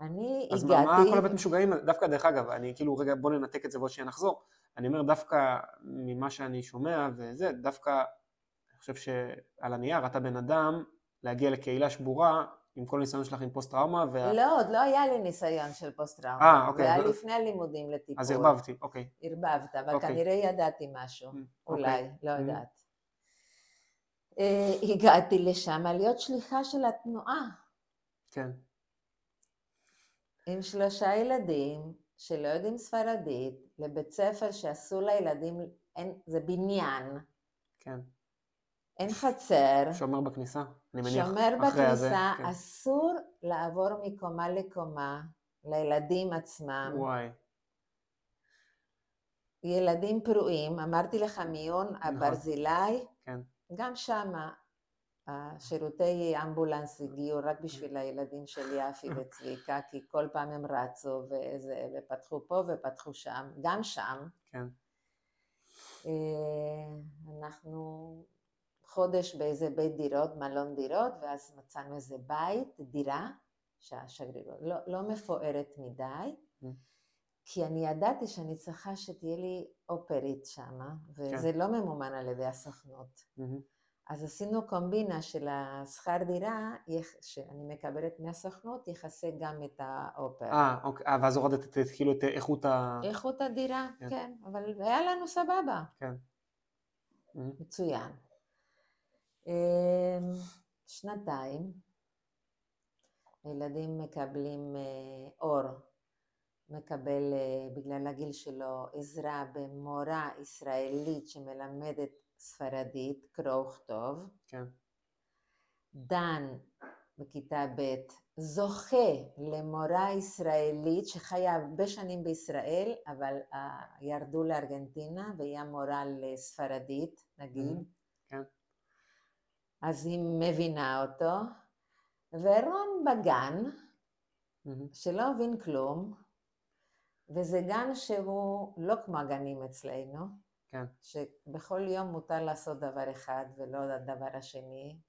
אני אז מה, מה הגעתי, כל הבית משוגעים? דווקא דרך אגב, אני כאילו, רגע, בוא ננתק את זה ועוד שנייה נחזור. אני אומר דווקא ממה שאני שומע וזה, דווקא, אני חושב שעל הנייר אתה בן אדם להגיע לקהילה שבורה עם כל ניסיון שלך עם פוסט טראומה, וה... לא, עוד לא היה לי ניסיון של פוסט טראומה, אה, אוקיי, זה היה אז- לפני הלימודים לטיפול. אז ערבבתי, אוקיי. ערבבת, אבל אוקיי. כנראה ידעתי משהו, Mm, אולי, אוקיי. לא Mm. יודעת. אה, הגעתי לשם להיות שליחה של התנועה, כן, עם שלושה ילדים שלא יודעים ספרדית, לבית ספר שאסור לילדים, אין, זה בניין, כן. אין חצר, שומר בכניסה, אני מניח. שומר אחרי הזה, בכניסה, כן. אסור לעבור מקומה לקומה לילדים עצמם. וואי, ילדים פרועים, אמרתי לך מיון הברזילי, כן. גם שם השירותי אמבולנס הגיעו רק בשביל הילדים של יפי וצביקה, כי כל פעם הם רצו וזה, ופתחו פה ופתחו שם, גם שם. כן. אה, אנחנו חודש באיזה בית דירות, מלון דירות, ואז מצאנו איזה בית, דירה, שהשגרירות, לא, לא מפוארת מדי, Mm. כי אני ידעתי שאני צריכה שתהיה לי אופרית שמה, וזה לא ממומן על ידי הסוכנות. מהמם. אז עשינו קומבינה של השכר דירה, שאני מקבלת מהסוכנות, יכסה גם את האופרה. אה, אוקיי, אה, ואז הורדת את- כאילו את איכות ה... איכות הדירה, כן. כן, אבל היה לנו סבבה, מהמם. מצוין. אמ, שנתיים, הילדים מקבלים אה, אור, מקבל אה, בגלל הגיל שלו עזרה במורה ישראלית שמלמדת ספרדית, קרוא וכתוב. כן. דן בכיתה ב' זוכה למורה ישראלית שחיה הרבה שנים בישראל, אבל uh, ירדו לארגנטינה והיא המורה לספרדית, נגיד. Mhm, כן. אז היא מבינה אותו, ורון בגן, מהמם. שלא מבין כלום, וזה גן שהוא לא כמו הגנים אצלנו, כן. שבכל יום מותר לעשות דבר אחד ולא הדבר השני.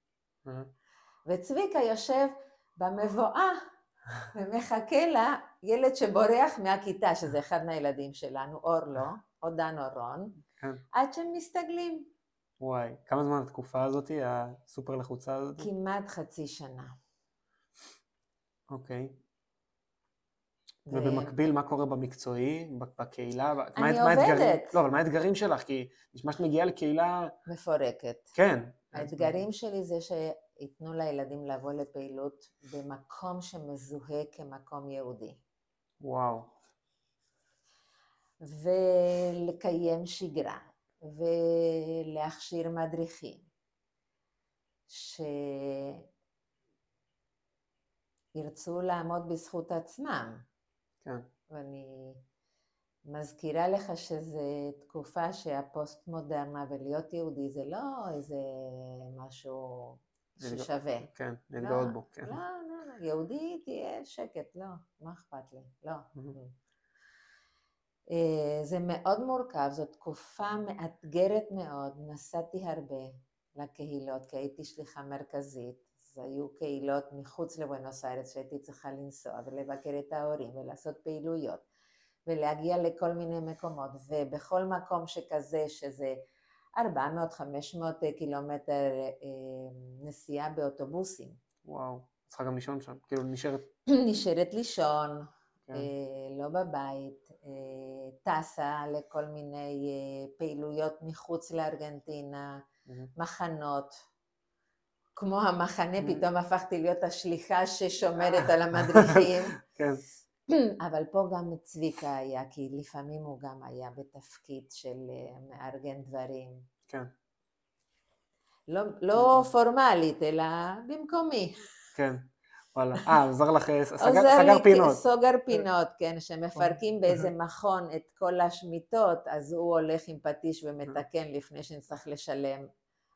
וצביקה יושב במבואה ומחכה לה ילד שבורח מהכיתה, שזה אחד מהילדים שלנו, אור לא, או דן או רון, כן. עד שהם מסתגלים. וואי, כמה זמן התקופה הזאת, הסופר לחוצה הזאת? כמעט חצי שנה. אוקיי. ו- ובמקביל, מה קורה במקצועי, בקהילה? מה- אני מה האתגרים- עובדת. לא, אבל מה האתגרים שלך? כי נשמע שאת מגיעה לקהילה... מפורקת. כן. האתגרים שלי זה שייתנו לילדים לבוא לפעילות במקום שמזוהה כמקום יהודי. וואו. ולקיים שגרה, ולהכשיר מדריכים, שירצו לעמוד בזכות עצמם. כן. ואני מזכירה לך שזו תקופה שהפוסט מודרנה ולהיות יהודי זה לא איזה משהו ששווה. כן, להתגאות לא, בו. כן. לא, לא, לא, יהודי תהיה שקט, לא, מה אכפת לי, לא. אה, זה מאוד מורכב, זו תקופה מאתגרת מאוד, נסעתי הרבה לקהילות, כי הייתי שליחה מרכזית, אז היו קהילות מחוץ לבואנוס איירס שהייתי צריכה לנסוע ולבקר את ההורים ולעשות פעילויות ולהגיע לכל מיני מקומות, ובכל מקום שכזה, שזה 400-500 קילומטר נסיעה באוטובוסים, וואו. צריכה גם לישון שם, כאילו נשארת... נשארת לישון, כן. לא בבית, טסה לכל מיני פעילויות מחוץ לארגנטינה, מהמם. מחנות. כמו המחנה. פתאום הפכתי להיות השליחה ששומרת על המדריכים. כן, אבל פה גם צביקה היה, כי לפעמים הוא גם היה בתפקיד של אה, מארגן דברים. כן, לא, לא פורמלית, אלא במקומי. כן. וואלה. אה, לך, אה, סגר, עוזר סגר לי, פינות. סוגר פינות, כן, שמפרקים באיזה מכון את כל השמיטות, אז הוא הולך עם פטיש ומתקן לפני שנצטרך לשלם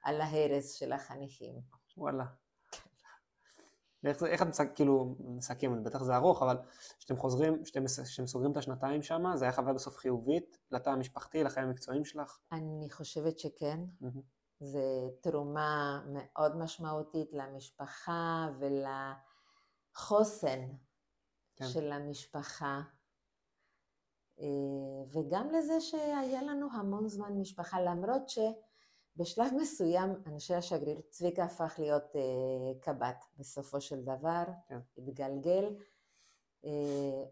על ההרס של החניכים. וואלה. איך, זה- איך את מסכ... כאילו, מסכמת, בטח זה ארוך, אבל כשאתם חוזרים, כשאתם, סוגרים את השנתיים שם, זה היה חוויה בסוף חיובית, לתא המשפחתי, לחיים המקצועיים שלך? אני חושבת שכן. מהמם. זו תרומה מאוד משמעותית למשפחה ולחוסן כן. של המשפחה. אה, וגם לזה שהיה לנו המון זמן משפחה, למרות שבשלב מסוים אנשי השגריר, צביקה הפך להיות אה, קב"ט בסופו של דבר, כן. התגלגל, אה,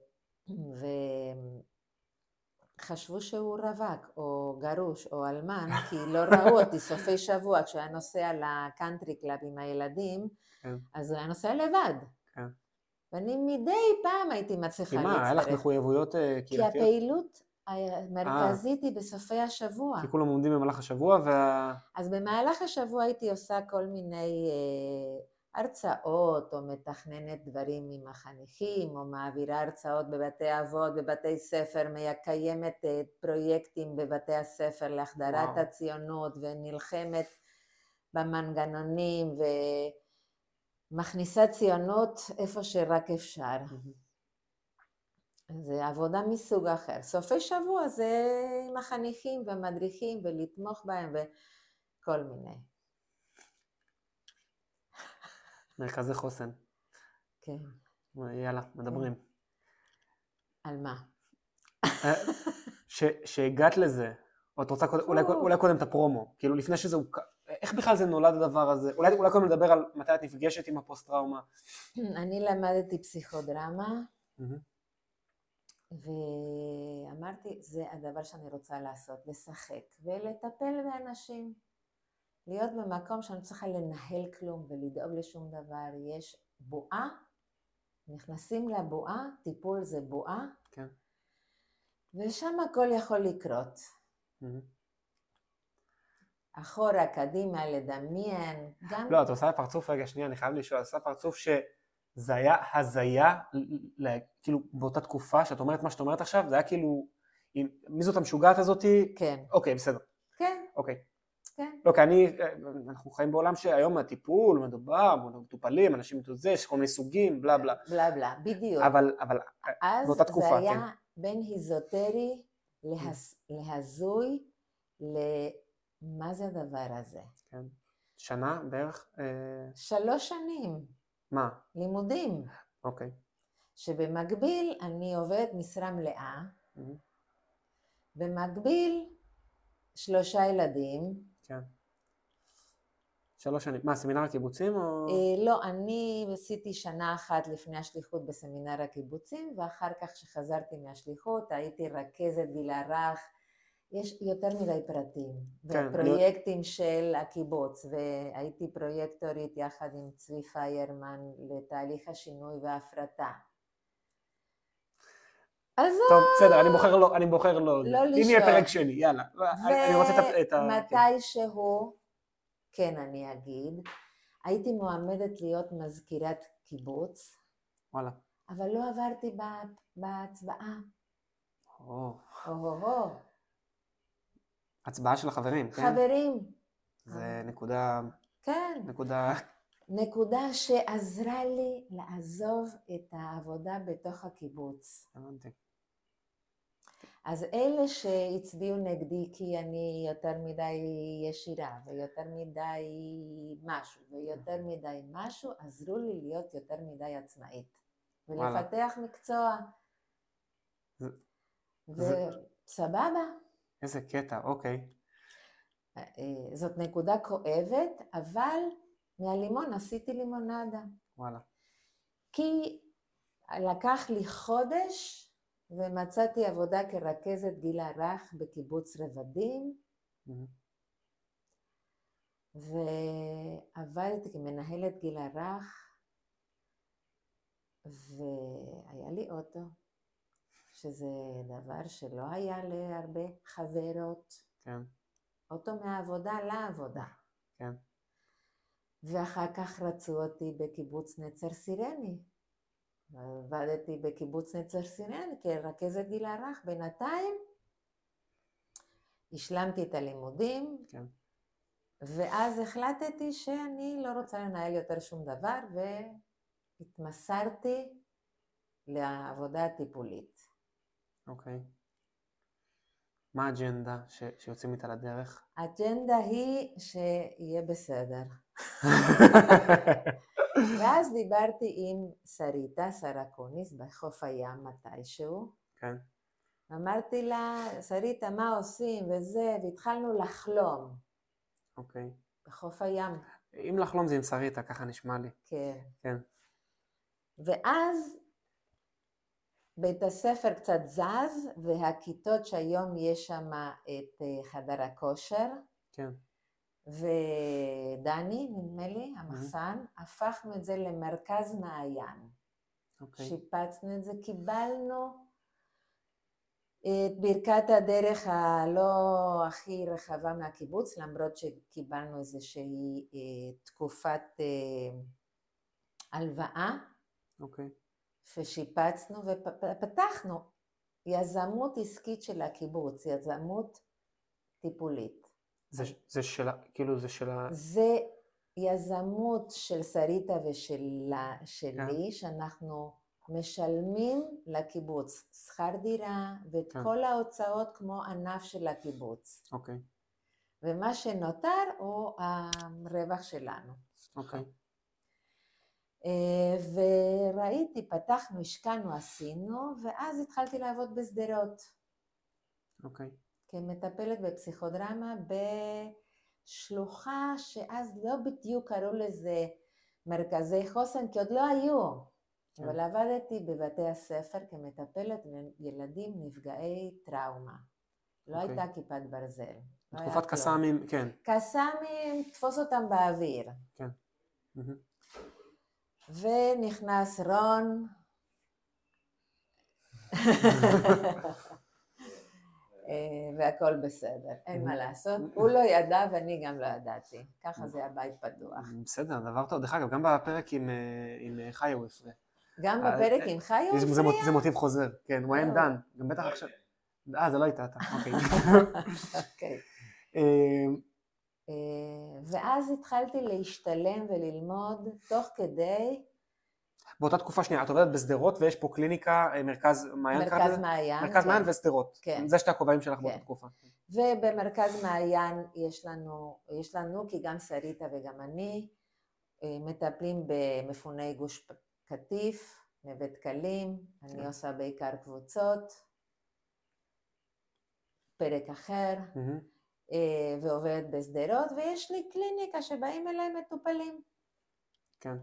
וחשבו שהוא רווק או גרוש או אלמן, כי לא ראו אותי סופי שבוע, כשהוא היה נוסע לקאנטרי קלאב עם הילדים, כן. אז הוא היה נוסע לבד. כן. ואני מדי פעם הייתי מצליחה כי מה, היה לך להצטרף. מחויבויות אה, כי קהילתיות? הפעילות המרכזית היא בסופי השבוע. כי כולם עומדים במהלך השבוע, וה... אז במהלך השבוע הייתי עושה כל מיני אה, הרצאות, או מתכננת דברים עם החניכים, או מעבירה הרצאות בבתי אבות, בבתי ספר, מקיימת אה, פרויקטים בבתי הספר להחדרת וואו. הציונות, ונלחמת במנגנונים, ומכניסה ציונות איפה שרק אפשר. זה עבודה מסוג אחר. סופי שבוע זה עם החניכים והמדריכים ולתמוך בהם וכל מיני. מרכזי חוסן. כן. יאללה, מדברים. על מה? אה, ש- שהגעת לזה, או את רוצה קודם- אולי, או. אולי קודם את הפרומו, כאילו לפני שזה הוק... איך בכלל זה נולד הדבר הזה? אולי, אולי קודם נדבר על מתי את נפגשת עם הפוסט-טראומה. אני למדתי פסיכודרמה, מהמם. ואמרתי, זה הדבר שאני רוצה לעשות, לשחק ולטפל באנשים. להיות במקום שאני לא צריכה לנהל כלום ולדאוג לשום דבר. יש בועה, נכנסים לבועה, טיפול זה בועה, כן. ושם הכל יכול לקרות. אחורה, קדימה, לדמיין, גם... לא, את עושה פרצוף, רגע, שנייה, אני חייב לשאול, עושה פרצוף שזה היה הזיה, כאילו באותה תקופה שאת אומרת מה שאת אומרת עכשיו, זה היה כאילו, מי זאת המשוגעת הזאתי? כן, אוקיי, בסדר, כן, אוקיי. כן. לא, כי אני, אנחנו חיים בעולם שהיום הטיפול מדובר, מטופלים, אנשים את זה, יש כל מיני סוגים, בלה בלה. בלה בלה, בדיוק. אבל, אבל, אז באותה תקופה, זה היה כן. בין היזוטרי להז... להזוי למה זה הדבר הזה. כן. שנה בערך? אה, שלוש שנים מה? לימודים, אוקיי. שבמקביל אני עובדת משרה מלאה. במקביל שלושה ילדים. כן. שלוש שנים. מה, סמינר הקיבוצים או... אה, לא, אני עשיתי שנה אחת לפני השליחות בסמינר הקיבוצים, ואחר כך כשחזרתי מהשליחות הייתי רכזת גיל הרך. יש יותר מדי פרטים, כן, ופרויקטים של הקיבוץ, והייתי פרויקטורית יחד עם צבי פיירמן לתהליך השינוי וההפרטה. אז טוב, בסדר, אני בוחר לא, אני בוחר לא. לא אם יהיה לשאול. פרק שני, יאללה. אני- אני רוצה את ה... את ה- כן. אני אגיד, הייתי מועמדת להיות מזכירת קיבוץ, וואלה. אבל לא עברתי בה- בהצבעה. או, או-הו-הו, הצבעה של החברים, כן? חברים, זה נקודה, כן, נקודה, נקודה שעזרה לי לעזוב את העבודה בתוך הקיבוץ. הבנתי. אז אלה שהצביעו נגדי כי אני יותר מדי ישירה ויותר מדי משהו ויותר מדי משהו, עזרו לי להיות יותר מדי עצמאית וואלה. ולפתח מקצוע. זה- זה- וסבבה, איזה קטע, אוקיי. אה, זאת נקודה כואבת, אבל מהלימון עשיתי לימונדה. וואלה. כי לקח לי חודש ומצאתי עבודה כרכזת גיל הרך בקיבוץ רבדים. ועבדתי כמנהלת גיל הרך, והיה לי אוטו, שזה דבר שלא היה להרבה חברות. כן, אוטו מהעבודה לעבודה. כן. ואחר כך רצו אותי בקיבוץ נצר סירני. עבדתי בקיבוץ נצר סירני כרכזת גיל הרך. בינתיים השלמתי את הלימודים, כן. ואז החלטתי שאני לא רוצה לנהל יותר שום דבר, והתמסרתי לעבודה הטיפולית. אוקיי. מה האג'נדה ש- שיוצאים איתה לדרך? האג'נדה היא שיהיה בסדר. ואז דיברתי עם שריטה, שרה אקוניס, בחוף הים מתישהו. כן. אמרתי לה, שריטה, מה עושים וזה, והתחלנו לחלום אוקיי. בחוף הים. אם לחלום זה עם שריטה, ככה נשמע לי. כן. כן. ואז בית הספר קצת זז, והכיתות שהיום יש שם את אה, חדר הכושר, כן. ודני, נדמה לי, המחסן, הפכנו את זה למרכז מעיין. אוקיי. שיפצנו את זה, קיבלנו את ברכת הדרך הלא הכי רחבה מהקיבוץ, למרות שקיבלנו איזושהי אה, תקופת אה, הלוואה, אוקיי. ושיפצנו ופתחנו יזמות עסקית של הקיבוץ, יזמות טיפולית. זה, זה של, ה- כאילו זה של ה... זה יזמות של שריטה ושלי, שאנחנו משלמים לקיבוץ שכר דירה ואת כן. כל ההוצאות כמו ענף של הקיבוץ. אוקיי. ומה שנותר הוא הרווח שלנו. אוקיי. אה, וראיתי, פתחנו, השקענו, עשינו, ואז התחלתי לעבוד בשדרות. אוקיי. כמטפלת בפסיכודרמה בשלוחה שאז לא בדיוק קראו לזה מרכזי חוסן, כי עוד לא היו. כן. אבל עבדתי בבתי הספר כמטפלת בילדים נפגעי טראומה. לא אוקיי. הייתה כיפת ברזל. לא תקופת. קסאמים, כן. קסאמים, תפוס אותם באוויר. מהמם. ונכנס רון. אה, והכל בסדר, אין מה לעשות. הוא לא ידע ואני גם לא ידעתי. ככה זה הבית פתוח. בסדר, דבר טוב. דרך אגב, גם בפרק עם, אה, עם אה, חי הוא הפריע. גם בפרק עם חי הוא הפריע? זה מוטיב חוזר, כן, הוא היה עם לא. דן, גם בטח עכשיו... אה, זה לא הייתה אתה, אוקיי. ואז התחלתי להשתלם וללמוד תוך כדי באותה תקופה שנייה, את עובדת בשדרות ויש פה קליניקה, אה, מרכז מעיין, מרכז? מעיין. מרכז כן. מעיין ושדרות. כן. זה שתי הכובעים שלך כן. באותה תקופה. ובמרכז מעיין יש לנו, יש לנו, כי גם שריטה וגם אני, אה, מטפלים במפוני גוש קטיף, נווה דקלים, אני כן. עושה בעיקר קבוצות, פרק אחר, מהמם. אה, ועובדת בשדרות, ויש לי קליניקה שבאים אליי מטופלים, כן.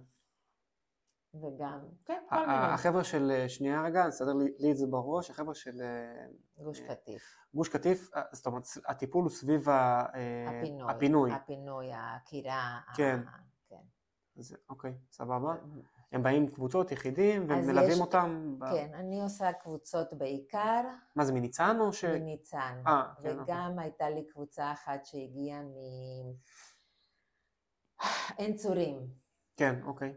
וגם, כן, כל מיני, החבר'ה של, אה, שנייה רגע, נסדר לי לי את זה בראש, החבר'ה של אה, גוש קטיף, גוש קטיף, זאת אומרת, הטיפול הוא סביב ה- הפינוי, הפינוי. הפינוי, העקירה, כן. ה- כן. אז אוקיי, סבבה. הם באים קבוצות, יחידים, ומלווים יש- אותם? ב- כן, אני עושה קבוצות בעיקר, מה זה, מניצן או ש... מניצן, אה, כן, אוקיי. וגם הייתה לי קבוצה אחת שהגיעה מ... עין צורים. כן, אוקיי.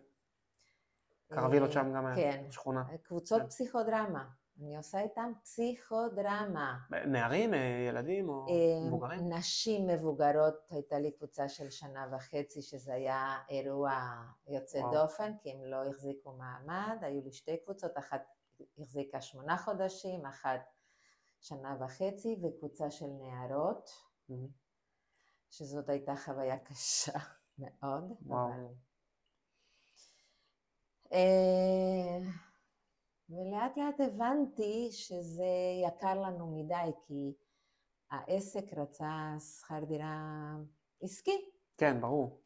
קרווילות אה, שם גם היה, כן, בשכונה. קבוצות כן. פסיכודרמה. אני עושה איתם פסיכודרמה. נערים, אה, ילדים או אה, מבוגרים? נשים מבוגרות, הייתה לי קבוצה של שנה וחצי, שזה היה אירוע יוצא וואו. דופן, כי הם לא החזיקו מעמד, היו לי שתי קבוצות, אחת החזיקה שמונה חודשים, אחת שנה וחצי, וקבוצה של נערות. שזאת הייתה חוויה קשה מאוד, וואו. אבל... ולאט לאט הבנתי שזה יקר לנו מדי, כי העסק רצה שכר דירה עסקי, כן, ברור.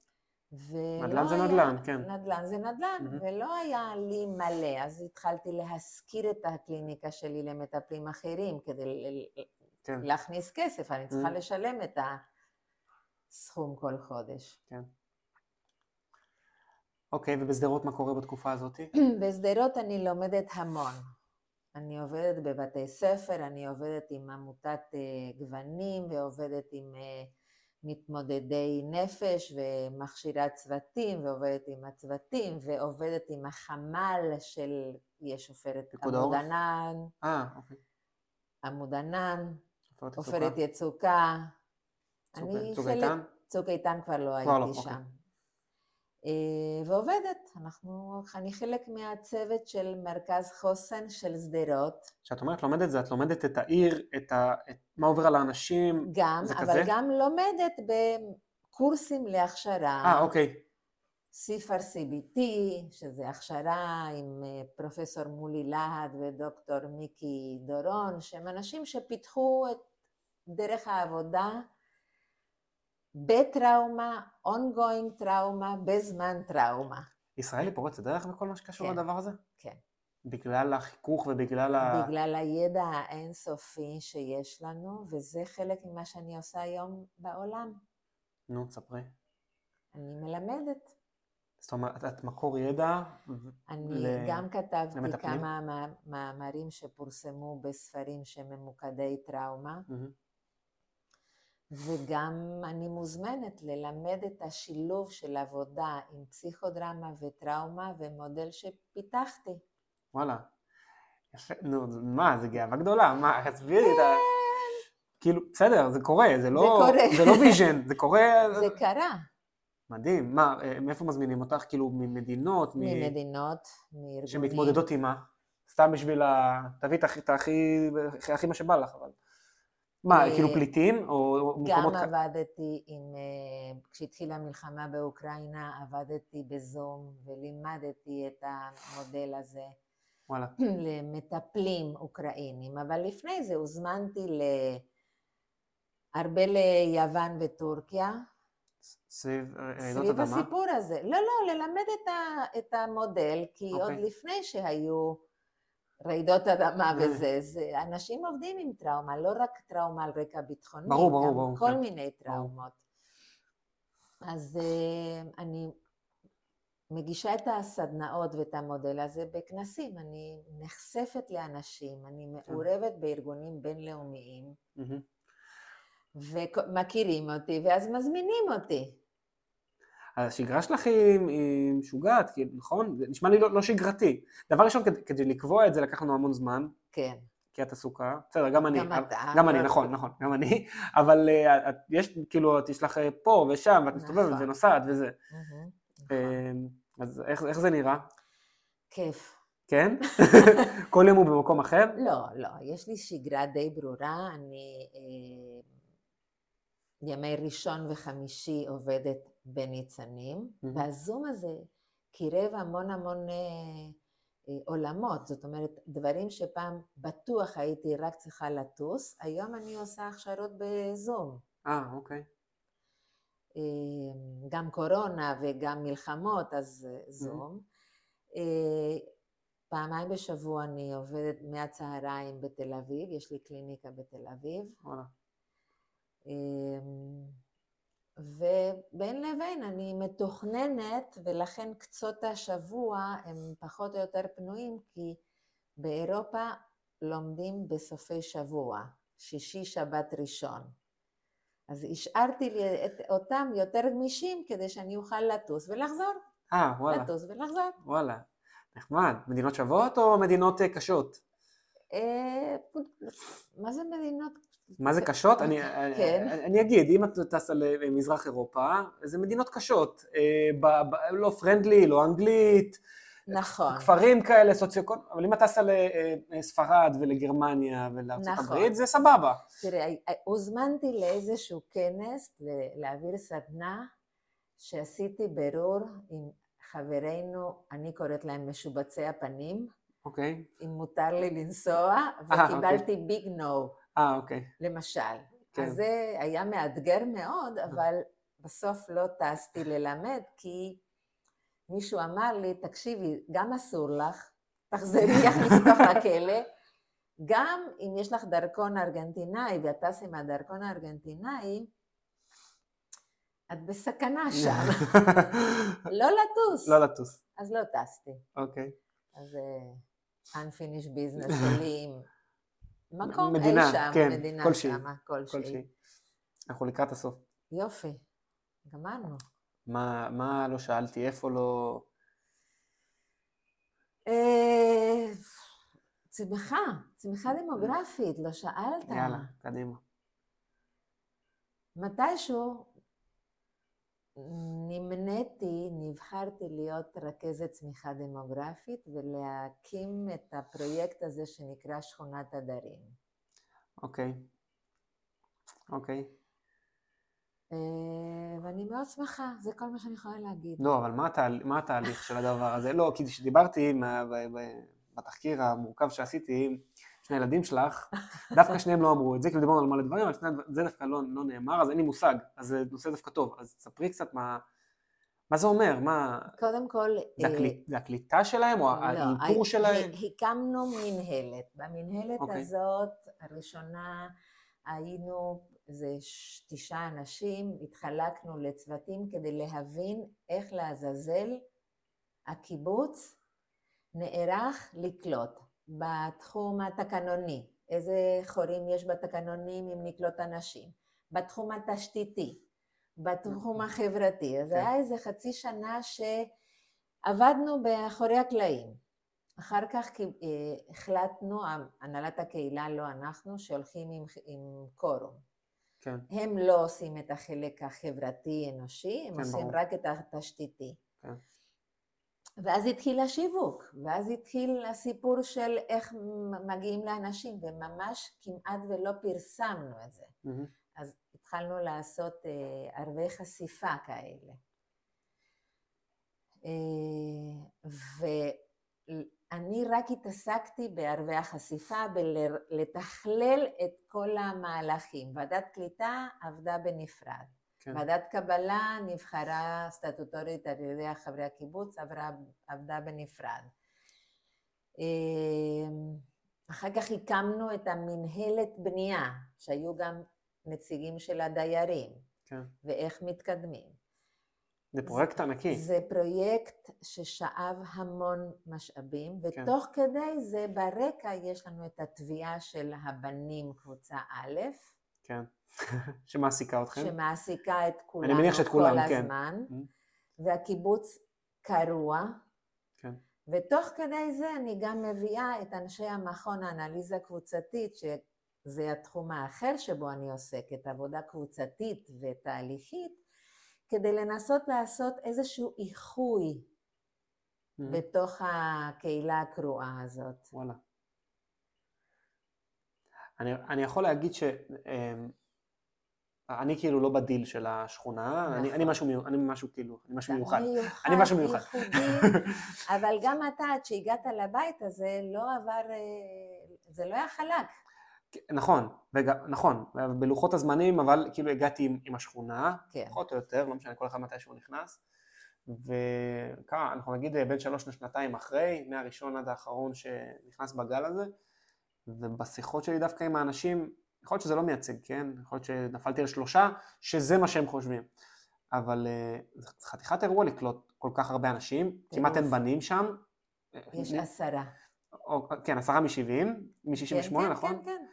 ולא נדל"ן זה היה- נדל"ן, כן. נדל"ן זה נדל"ן, מהמם. ולא היה לי מלא, אז התחלתי להשכיר את הקליניקה שלי למטפלים אחרים כדי כן. להכניס כסף, אני צריכה Mhm. לשלם את הסכום כל חודש. אוקיי, ובשדרות מה קורה בתקופה הזאת? בשדרות אני לומדת המון. אני עובדת בבתי ספר, אני עובדת עם עמותת אה, גוונים ועובדת עם אה, מתמודדי נפש ומכשירה צוותים ועובדת עם הצוותים ועובדת עם החמ"ל של, יש עופרת עמוד? ענן, אה, אוקיי. עמוד ענן, עופרת יצוקה. צוק- אני צוק חלק- איתן? צוק איתן כבר לא כבר לא, הייתי אוקיי. שם. אה, ועובדת, אנחנו, אני חלק מהצוות של מרכז חוסן של שדרות, כשאת אומרת לומדת זה, את לומדת את העיר, את ה... את... מה עובר על האנשים. גם, זה אבל כזה? גם לומדת בקורסים להכשרה, אה, אוקיי. סיפר CBT, שזה הכשרה עם אה, פרופסור מולי להט ודוקטור מיקי דורון, שהם אנשים שפיתחו את דרך העבודה בטראומה, ongoing טראומה, בזמן טראומה. ישראל היא פורצת דרך בכל מה שקשור כן. לדבר הזה? כן. בגלל החיכוך ובגלל ה... בגלל הידע האינסופי שיש לנו, וזה חלק ממה שאני עושה היום בעולם. נו, תספרי. אני מלמדת. זאת אומרת, את מקור ידע, אני ל- גם כתבתי למטפלים? כמה מא- מאמרים שפורסמו בספרים שממוקדי טראומה, מהמם. וגם אני מוזמנת ללמד את השילוב של עבודה עם פסיכודרמה וטראומה ומודל שפיתחתי. וואלה. יפה, נו, זה- מה, זה גאווה גדולה, מה, תסבירי את ה... כאילו, בסדר, זה קורה, זה לא... קורה. זה לא vision, זה קורה... זה קרה מדהים. מה, אה, מאיפה מזמינים אותך? כאילו, ממדינות? ממדינות, מארגונים. שמתמודדות עם מה? סתם בשביל ה... תביאי את הכי... הכי מה שבא לך, אבל... מה, אה, כאילו פליטים? או גם מקומות... כ- עבדתי עם, אה, כשהתחילה המלחמה באוקראינה, עבדתי בזום ולימדתי את המודל הזה וואלה. למטפלים אוקראינים, אבל לפני זה הוזמנתי ל... הרבה ליוון וטורקיה, סביב רעידות סביב אדמה? הסיפור הזה. לא, לא, ללמד את, ה, את המודל, כי עוד אוקיי. לפני שהיו רעידות אדמה. וזה, זה, אנשים עובדים עם טראומה, לא רק טראומה על רקע ביטחוני, ברור, ברור, ברור, כל כן. מיני טראומות. אז אה, אני מגישה את הסדנאות ואת המודל הזה בכנסים, אני נחשפת לאנשים, אני כן. מעורבת בארגונים בינלאומיים. ומכירים אותי, ואז מזמינים אותי. השגרה שלך היא, משוגעת, נכון? זה נשמע לי לא, לא שגרתי. דבר ראשון, כדי, כדי לקבוע את זה לקח לנו המון זמן, כן, כי את עסוקה. בסדר, גם אני. גם אתה. גם אני, נכון, נכון, גם אני. אבל אה, את, יש, כאילו, את יש לך אה, פה ושם, ואת מסתובבת נכון. ונוסעת וזה. מהמם, נכון. אה, אז איך, איך זה נראה? כיף. כן? כל יום הוא במקום אחר? לא, לא, יש לי שגרה די ברורה, אני אה, ימי ראשון וחמישי עובדת בניצנים, מהמם. והזום הזה קירב המון המון אה, אה, עולמות, זאת אומרת, דברים שפעם בטוח הייתי רק צריכה לטוס, היום אני עושה הכשרות בזום. אה, אוקיי. אה, גם קורונה וגם מלחמות, אז אה, זום. אה, פעמיים בשבוע אני עובדת מהצהריים בתל אביב, יש לי קליניקה בתל אביב, וואלה. אה, ובין לבין אני מתוכננת ולכן קצות השבוע הם פחות או יותר פנויים כי באירופה לומדים בסופי שבוע, שישי, שבת, ראשון. אז השארתי לי את אותם יותר גמישים כדי שאני אוכל לטוס ולחזור, אה, וואלה. לטוס ולחזור. וואלה. נחמד. מדינות שוות או מדינות אה, קשות? אה, מה זה מדינות? מה זה קשות? אני, כן. אני, אני אגיד, אם את טסה למזרח אירופה, זה מדינות קשות. אה, ב, ב, לא פרנדלי, לא אנגלית, נכון, כפרים כאלה, סוציוקון, אבל אם את טסה לספרד ולגרמניה ולארצות נכון. הברית, זה סבבה. תראה, הוזמנתי לאיזשהו כנס להעביר סדנה שעשיתי בירור עם חברינו, אני קוראת להם משובצי הפנים, אוקיי. אם מותר לי לנסוע, אה, וקיבלתי ביג נו, אה, אוקיי. למשל. כן. אז זה היה מאתגר מאוד, אבל בסוף לא טסתי ללמד, כי מישהו אמר לי, תקשיבי, גם אסור לך, תחזרי, יכניס אותך לכלא, גם אם יש לך דרכון ארגנטינאי ואת טס עם הדרכון הארגנטינאי, את בסכנה שם. לא לטוס. לא לטוס. אז לא טסתי. אוקיי. אז uh, unfinished business שלי עם מקום מדינה, אי שם, כן, מדינה כלשהי, שמה, כלשהי. כלשהי. אנחנו לקראת הסוף. יופי, גמרנו. מה, מה לא שאלתי, איפה לא... אה, צמיחה, צמיחה דמוגרפית, לא שאלת. יאללה, קדימה. מתישהו נמניתי, נבחרתי להיות רכזת צמיחה דמוגרפית ולהקים את הפרויקט הזה שנקרא שכונת הדרים. אוקיי. אוקיי. אה, ואני מאוד שמחה, זה כל מה שאני יכולה להגיד. לא, אבל מה, התהל... מה התהליך של הדבר הזה? לא, כי כשדיברתי עם ה- ב- ב- בתחקיר המורכב שעשיתי שני הילדים שלך, דווקא שניהם לא אמרו את זה, כי דיברנו על מלא דברים, אבל שני, זה דווקא לא, לא נאמר, אז אין לי מושג, אז זה נושא דווקא טוב. אז תספרי קצת מה, מה זה אומר, מה... קודם כל, זה, אה, הקליט, זה הקליטה שלהם, או לא, האיתור שלהם? הקמנו מנהלת. במנהלת אוקיי. הזאת, הראשונה, היינו איזה תשעה אנשים, התחלקנו לצוותים כדי להבין איך לעזאזל הקיבוץ נערך לקלוט בתחום התקנוני, איזה חורים יש בתקנונים אם נקלוט אנשים, בתחום התשתיתי, בתחום החברתי. אז כן. היה איזה חצי שנה שעבדנו באחורי הקלעים. אחר כך אה, החלטנו, הנהלת הקהילה, לא אנחנו, שהולכים עם, עם קורום. כן, הם לא עושים את החלק החברתי-אנושי, הם כן, עושים ברור. רק את התשתיתי. כן. ואז התחיל השיווק, ואז התחיל הסיפור של איך מגיעים לאנשים, וממש כמעט ולא פרסמנו את זה. מהמם. אז התחלנו לעשות אה, ערבי חשיפה כאלה. אה, ואני רק התעסקתי בערבי החשיפה, בלתכלל את כל המהלכים. ועדת קליטה עבדה בנפרד. כן. ועדת קבלה נבחרה סטטוטורית על ידי חברי הקיבוץ, עברה, עבדה בנפרד. אה, אחר כך הקמנו את המנהלת בנייה, שהיו גם נציגים של הדיירים, כן. ואיך מתקדמים. זה פרויקט ענקי. זה פרויקט ששאב המון משאבים, כן. ותוך כדי זה ברקע יש לנו את התביעה של הבנים קבוצה א', כן. שמעסיקה אתכם. שמעסיקה את כולנו מניח שאת כולם, כל כן. הזמן, Mhm. והקיבוץ קרוע, כן. ותוך כדי זה אני גם מביאה את אנשי המכון האנליזה קבוצתית, שזה התחום האחר שבו אני עוסקת, עבודה קבוצתית ותהליכית, כדי לנסות לעשות איזשהו איחוי מהמם. בתוך הקהילה הקרועה הזאת. וואלה. אני, אני יכול להגיד ש... אני כאילו לא בדיל של השכונה, אני, אני נכון. משהו, אני משהו כאילו, אני משהו מיוחד. מיוחד, אני משהו מיוחד. ייחודי, אבל גם אתה, עד שהגעת לבית הזה, לא עבר, אה, זה לא היה חלק. נכון, וג- נכון, בלוחות הזמנים, אבל כאילו הגעתי עם, עם השכונה, כן. פחות או יותר, לא משנה, כל אחד מתי שהוא נכנס, וכמה, אנחנו נגיד אה, בין שלוש לשנתיים אחרי, מהראשון עד האחרון שנכנס בגל הזה, ובשיחות שלי דווקא עם האנשים, יכול להיות שזה לא מייצג, כן? יכול להיות שנפלתי על שלושה, שזה מה שהם חושבים. אבל אה, זה חתיכת אירוע לקלוט כל כך הרבה אנשים, כמעט אין. בנים שם. יש אה, עשרה. או, כן, עשרה מ-70, מ-68, כן, נכון? כן, כן,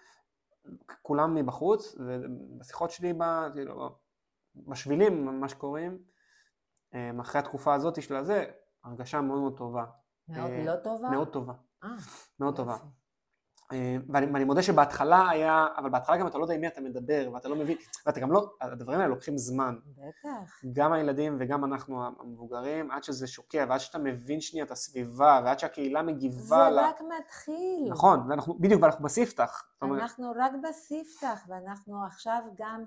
כולם מבחוץ, ובשיחות שלי ב, כאילו, בשבילים, מה שקוראים, אמ, אחרי התקופה הזאת של הזה, הרגשה מאוד מאוד טובה. כן. מאוד אה, לא טובה? מאוד טובה, אה, מאוד טובה. אה, ואני, ואני מודה שבהתחלה היה, אבל בהתחלה גם אתה לא יודע עם מי אתה מדבר, ואתה לא מבין, ואתה גם לא, הדברים האלה לוקחים זמן. בטח. גם הילדים וגם אנחנו המבוגרים, עד שזה שוקע, ועד שאתה מבין שנייה את הסביבה, ועד שהקהילה זה מגיבה ל... רק מתחיל. נכון, ואנחנו, בדיוק, ואנחנו בספתח. אומרת, אנחנו רק בספתח, ואנחנו עכשיו גם,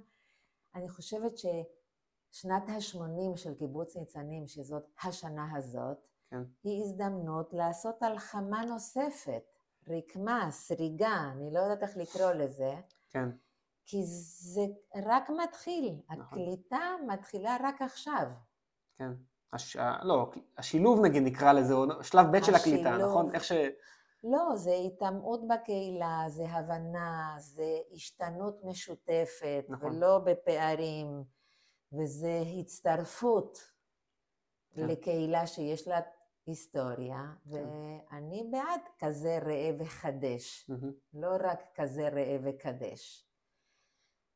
אני חושבת ששנת ה-80 של קיבוץ ניצנים, שזאת השנה הזאת, כן. היא הזדמנות לעשות הלחמה נוספת, רקמה, סריגה, אני לא יודעת איך לקרוא לזה, כן, כי זה רק מתחיל, נכון. הקליטה מתחילה רק עכשיו. כן. הש... ה- לא, השילוב נגיד נקרא לזה, או שלב ב' של הקליטה. נכון? איך ש... לא, זה התעמעות בקהילה, זה הבנה, זה השתנות משותפת, נכון. ולא בפערים, וזה הצטרפות כן. לקהילה שיש לה היסטוריה, כן. ואני בעד כזה ראה וחדש. לא רק כזה ראה וקדש.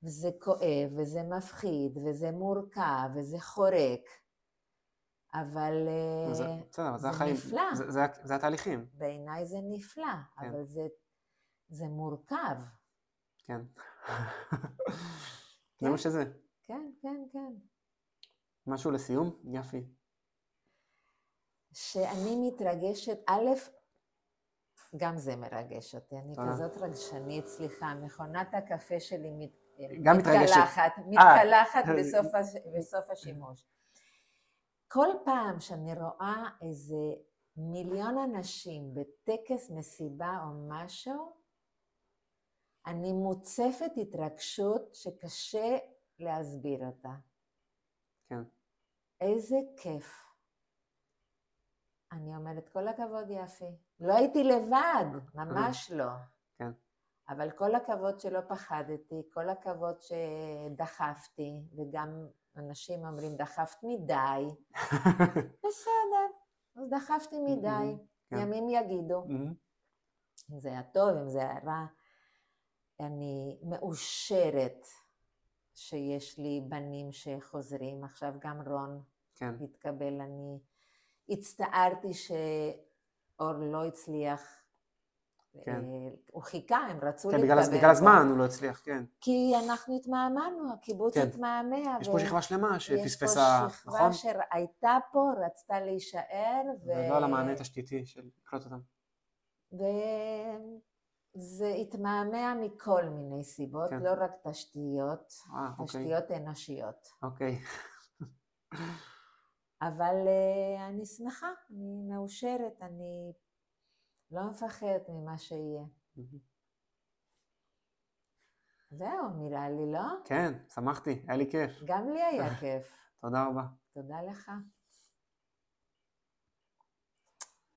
וזה כואב, וזה מפחיד, וזה מורכב, וזה חורק, אבל אה, זה- בסדר, אבל זה זה החיים. נפלא. זה- זה זה התהליכים, בעיניי זה נפלא, כן. אבל זה, זה מורכב. כן. זה מה שזה. כן, כן, כן. משהו לסיום? יפי. שאני מתרגשת, א', גם זה מרגש אותי, אני תודה. כזאת רגשנית, סליחה, מכונת הקפה שלי מת, גם מתרגשת. מתקלחת, אה. מתקלחת בסוף, הש, בסוף השימוש. כל פעם שאני רואה איזה מיליון אנשים בטקס מסיבה או משהו, אני מוצפת התרגשות שקשה להסביר אותה. כן. איזה כיף. אני אומרת, כל הכבוד יפי. לא הייתי לבד, ממש לא. כן. אבל כל הכבוד שלא פחדתי, כל הכבוד שדחפתי, וגם אנשים אומרים, דחפת מדי. בסדר, אז דחפתי מדי. כן. ימים יגידו. מהמם. אם זה היה טוב, אם זה היה רע. אני מאושרת שיש לי בנים שחוזרים. עכשיו גם רון כן. התקבל. אני הצטערתי שאור לא הצליח. כן. אה, הוא חיכה, הם רצו כן, להתקבל. בגלל בגלל הזמן הוא לא הצליח, כן. כי אנחנו התמהמהנו, הקיבוץ כן. התמהמה. יש פה שכבה שלמה יש פה שפספסה, שכבה נכון? שהייתה פה, רצתה להישאר, ו... ולא על המענה התשתיתי של לקלוט אותם. וזה התמהמה מכל מיני סיבות, כן. לא רק תשתיות, אה, אוקיי. תשתיות אנושיות. אוקיי. אבל אה, אני שמחה, אני מאושרת, אני לא מפחדת ממה שיהיה. זהו, נראה לי, לא? כן, שמחתי, היה לי כיף. גם לי היה כיף. תודה רבה. תודה לך.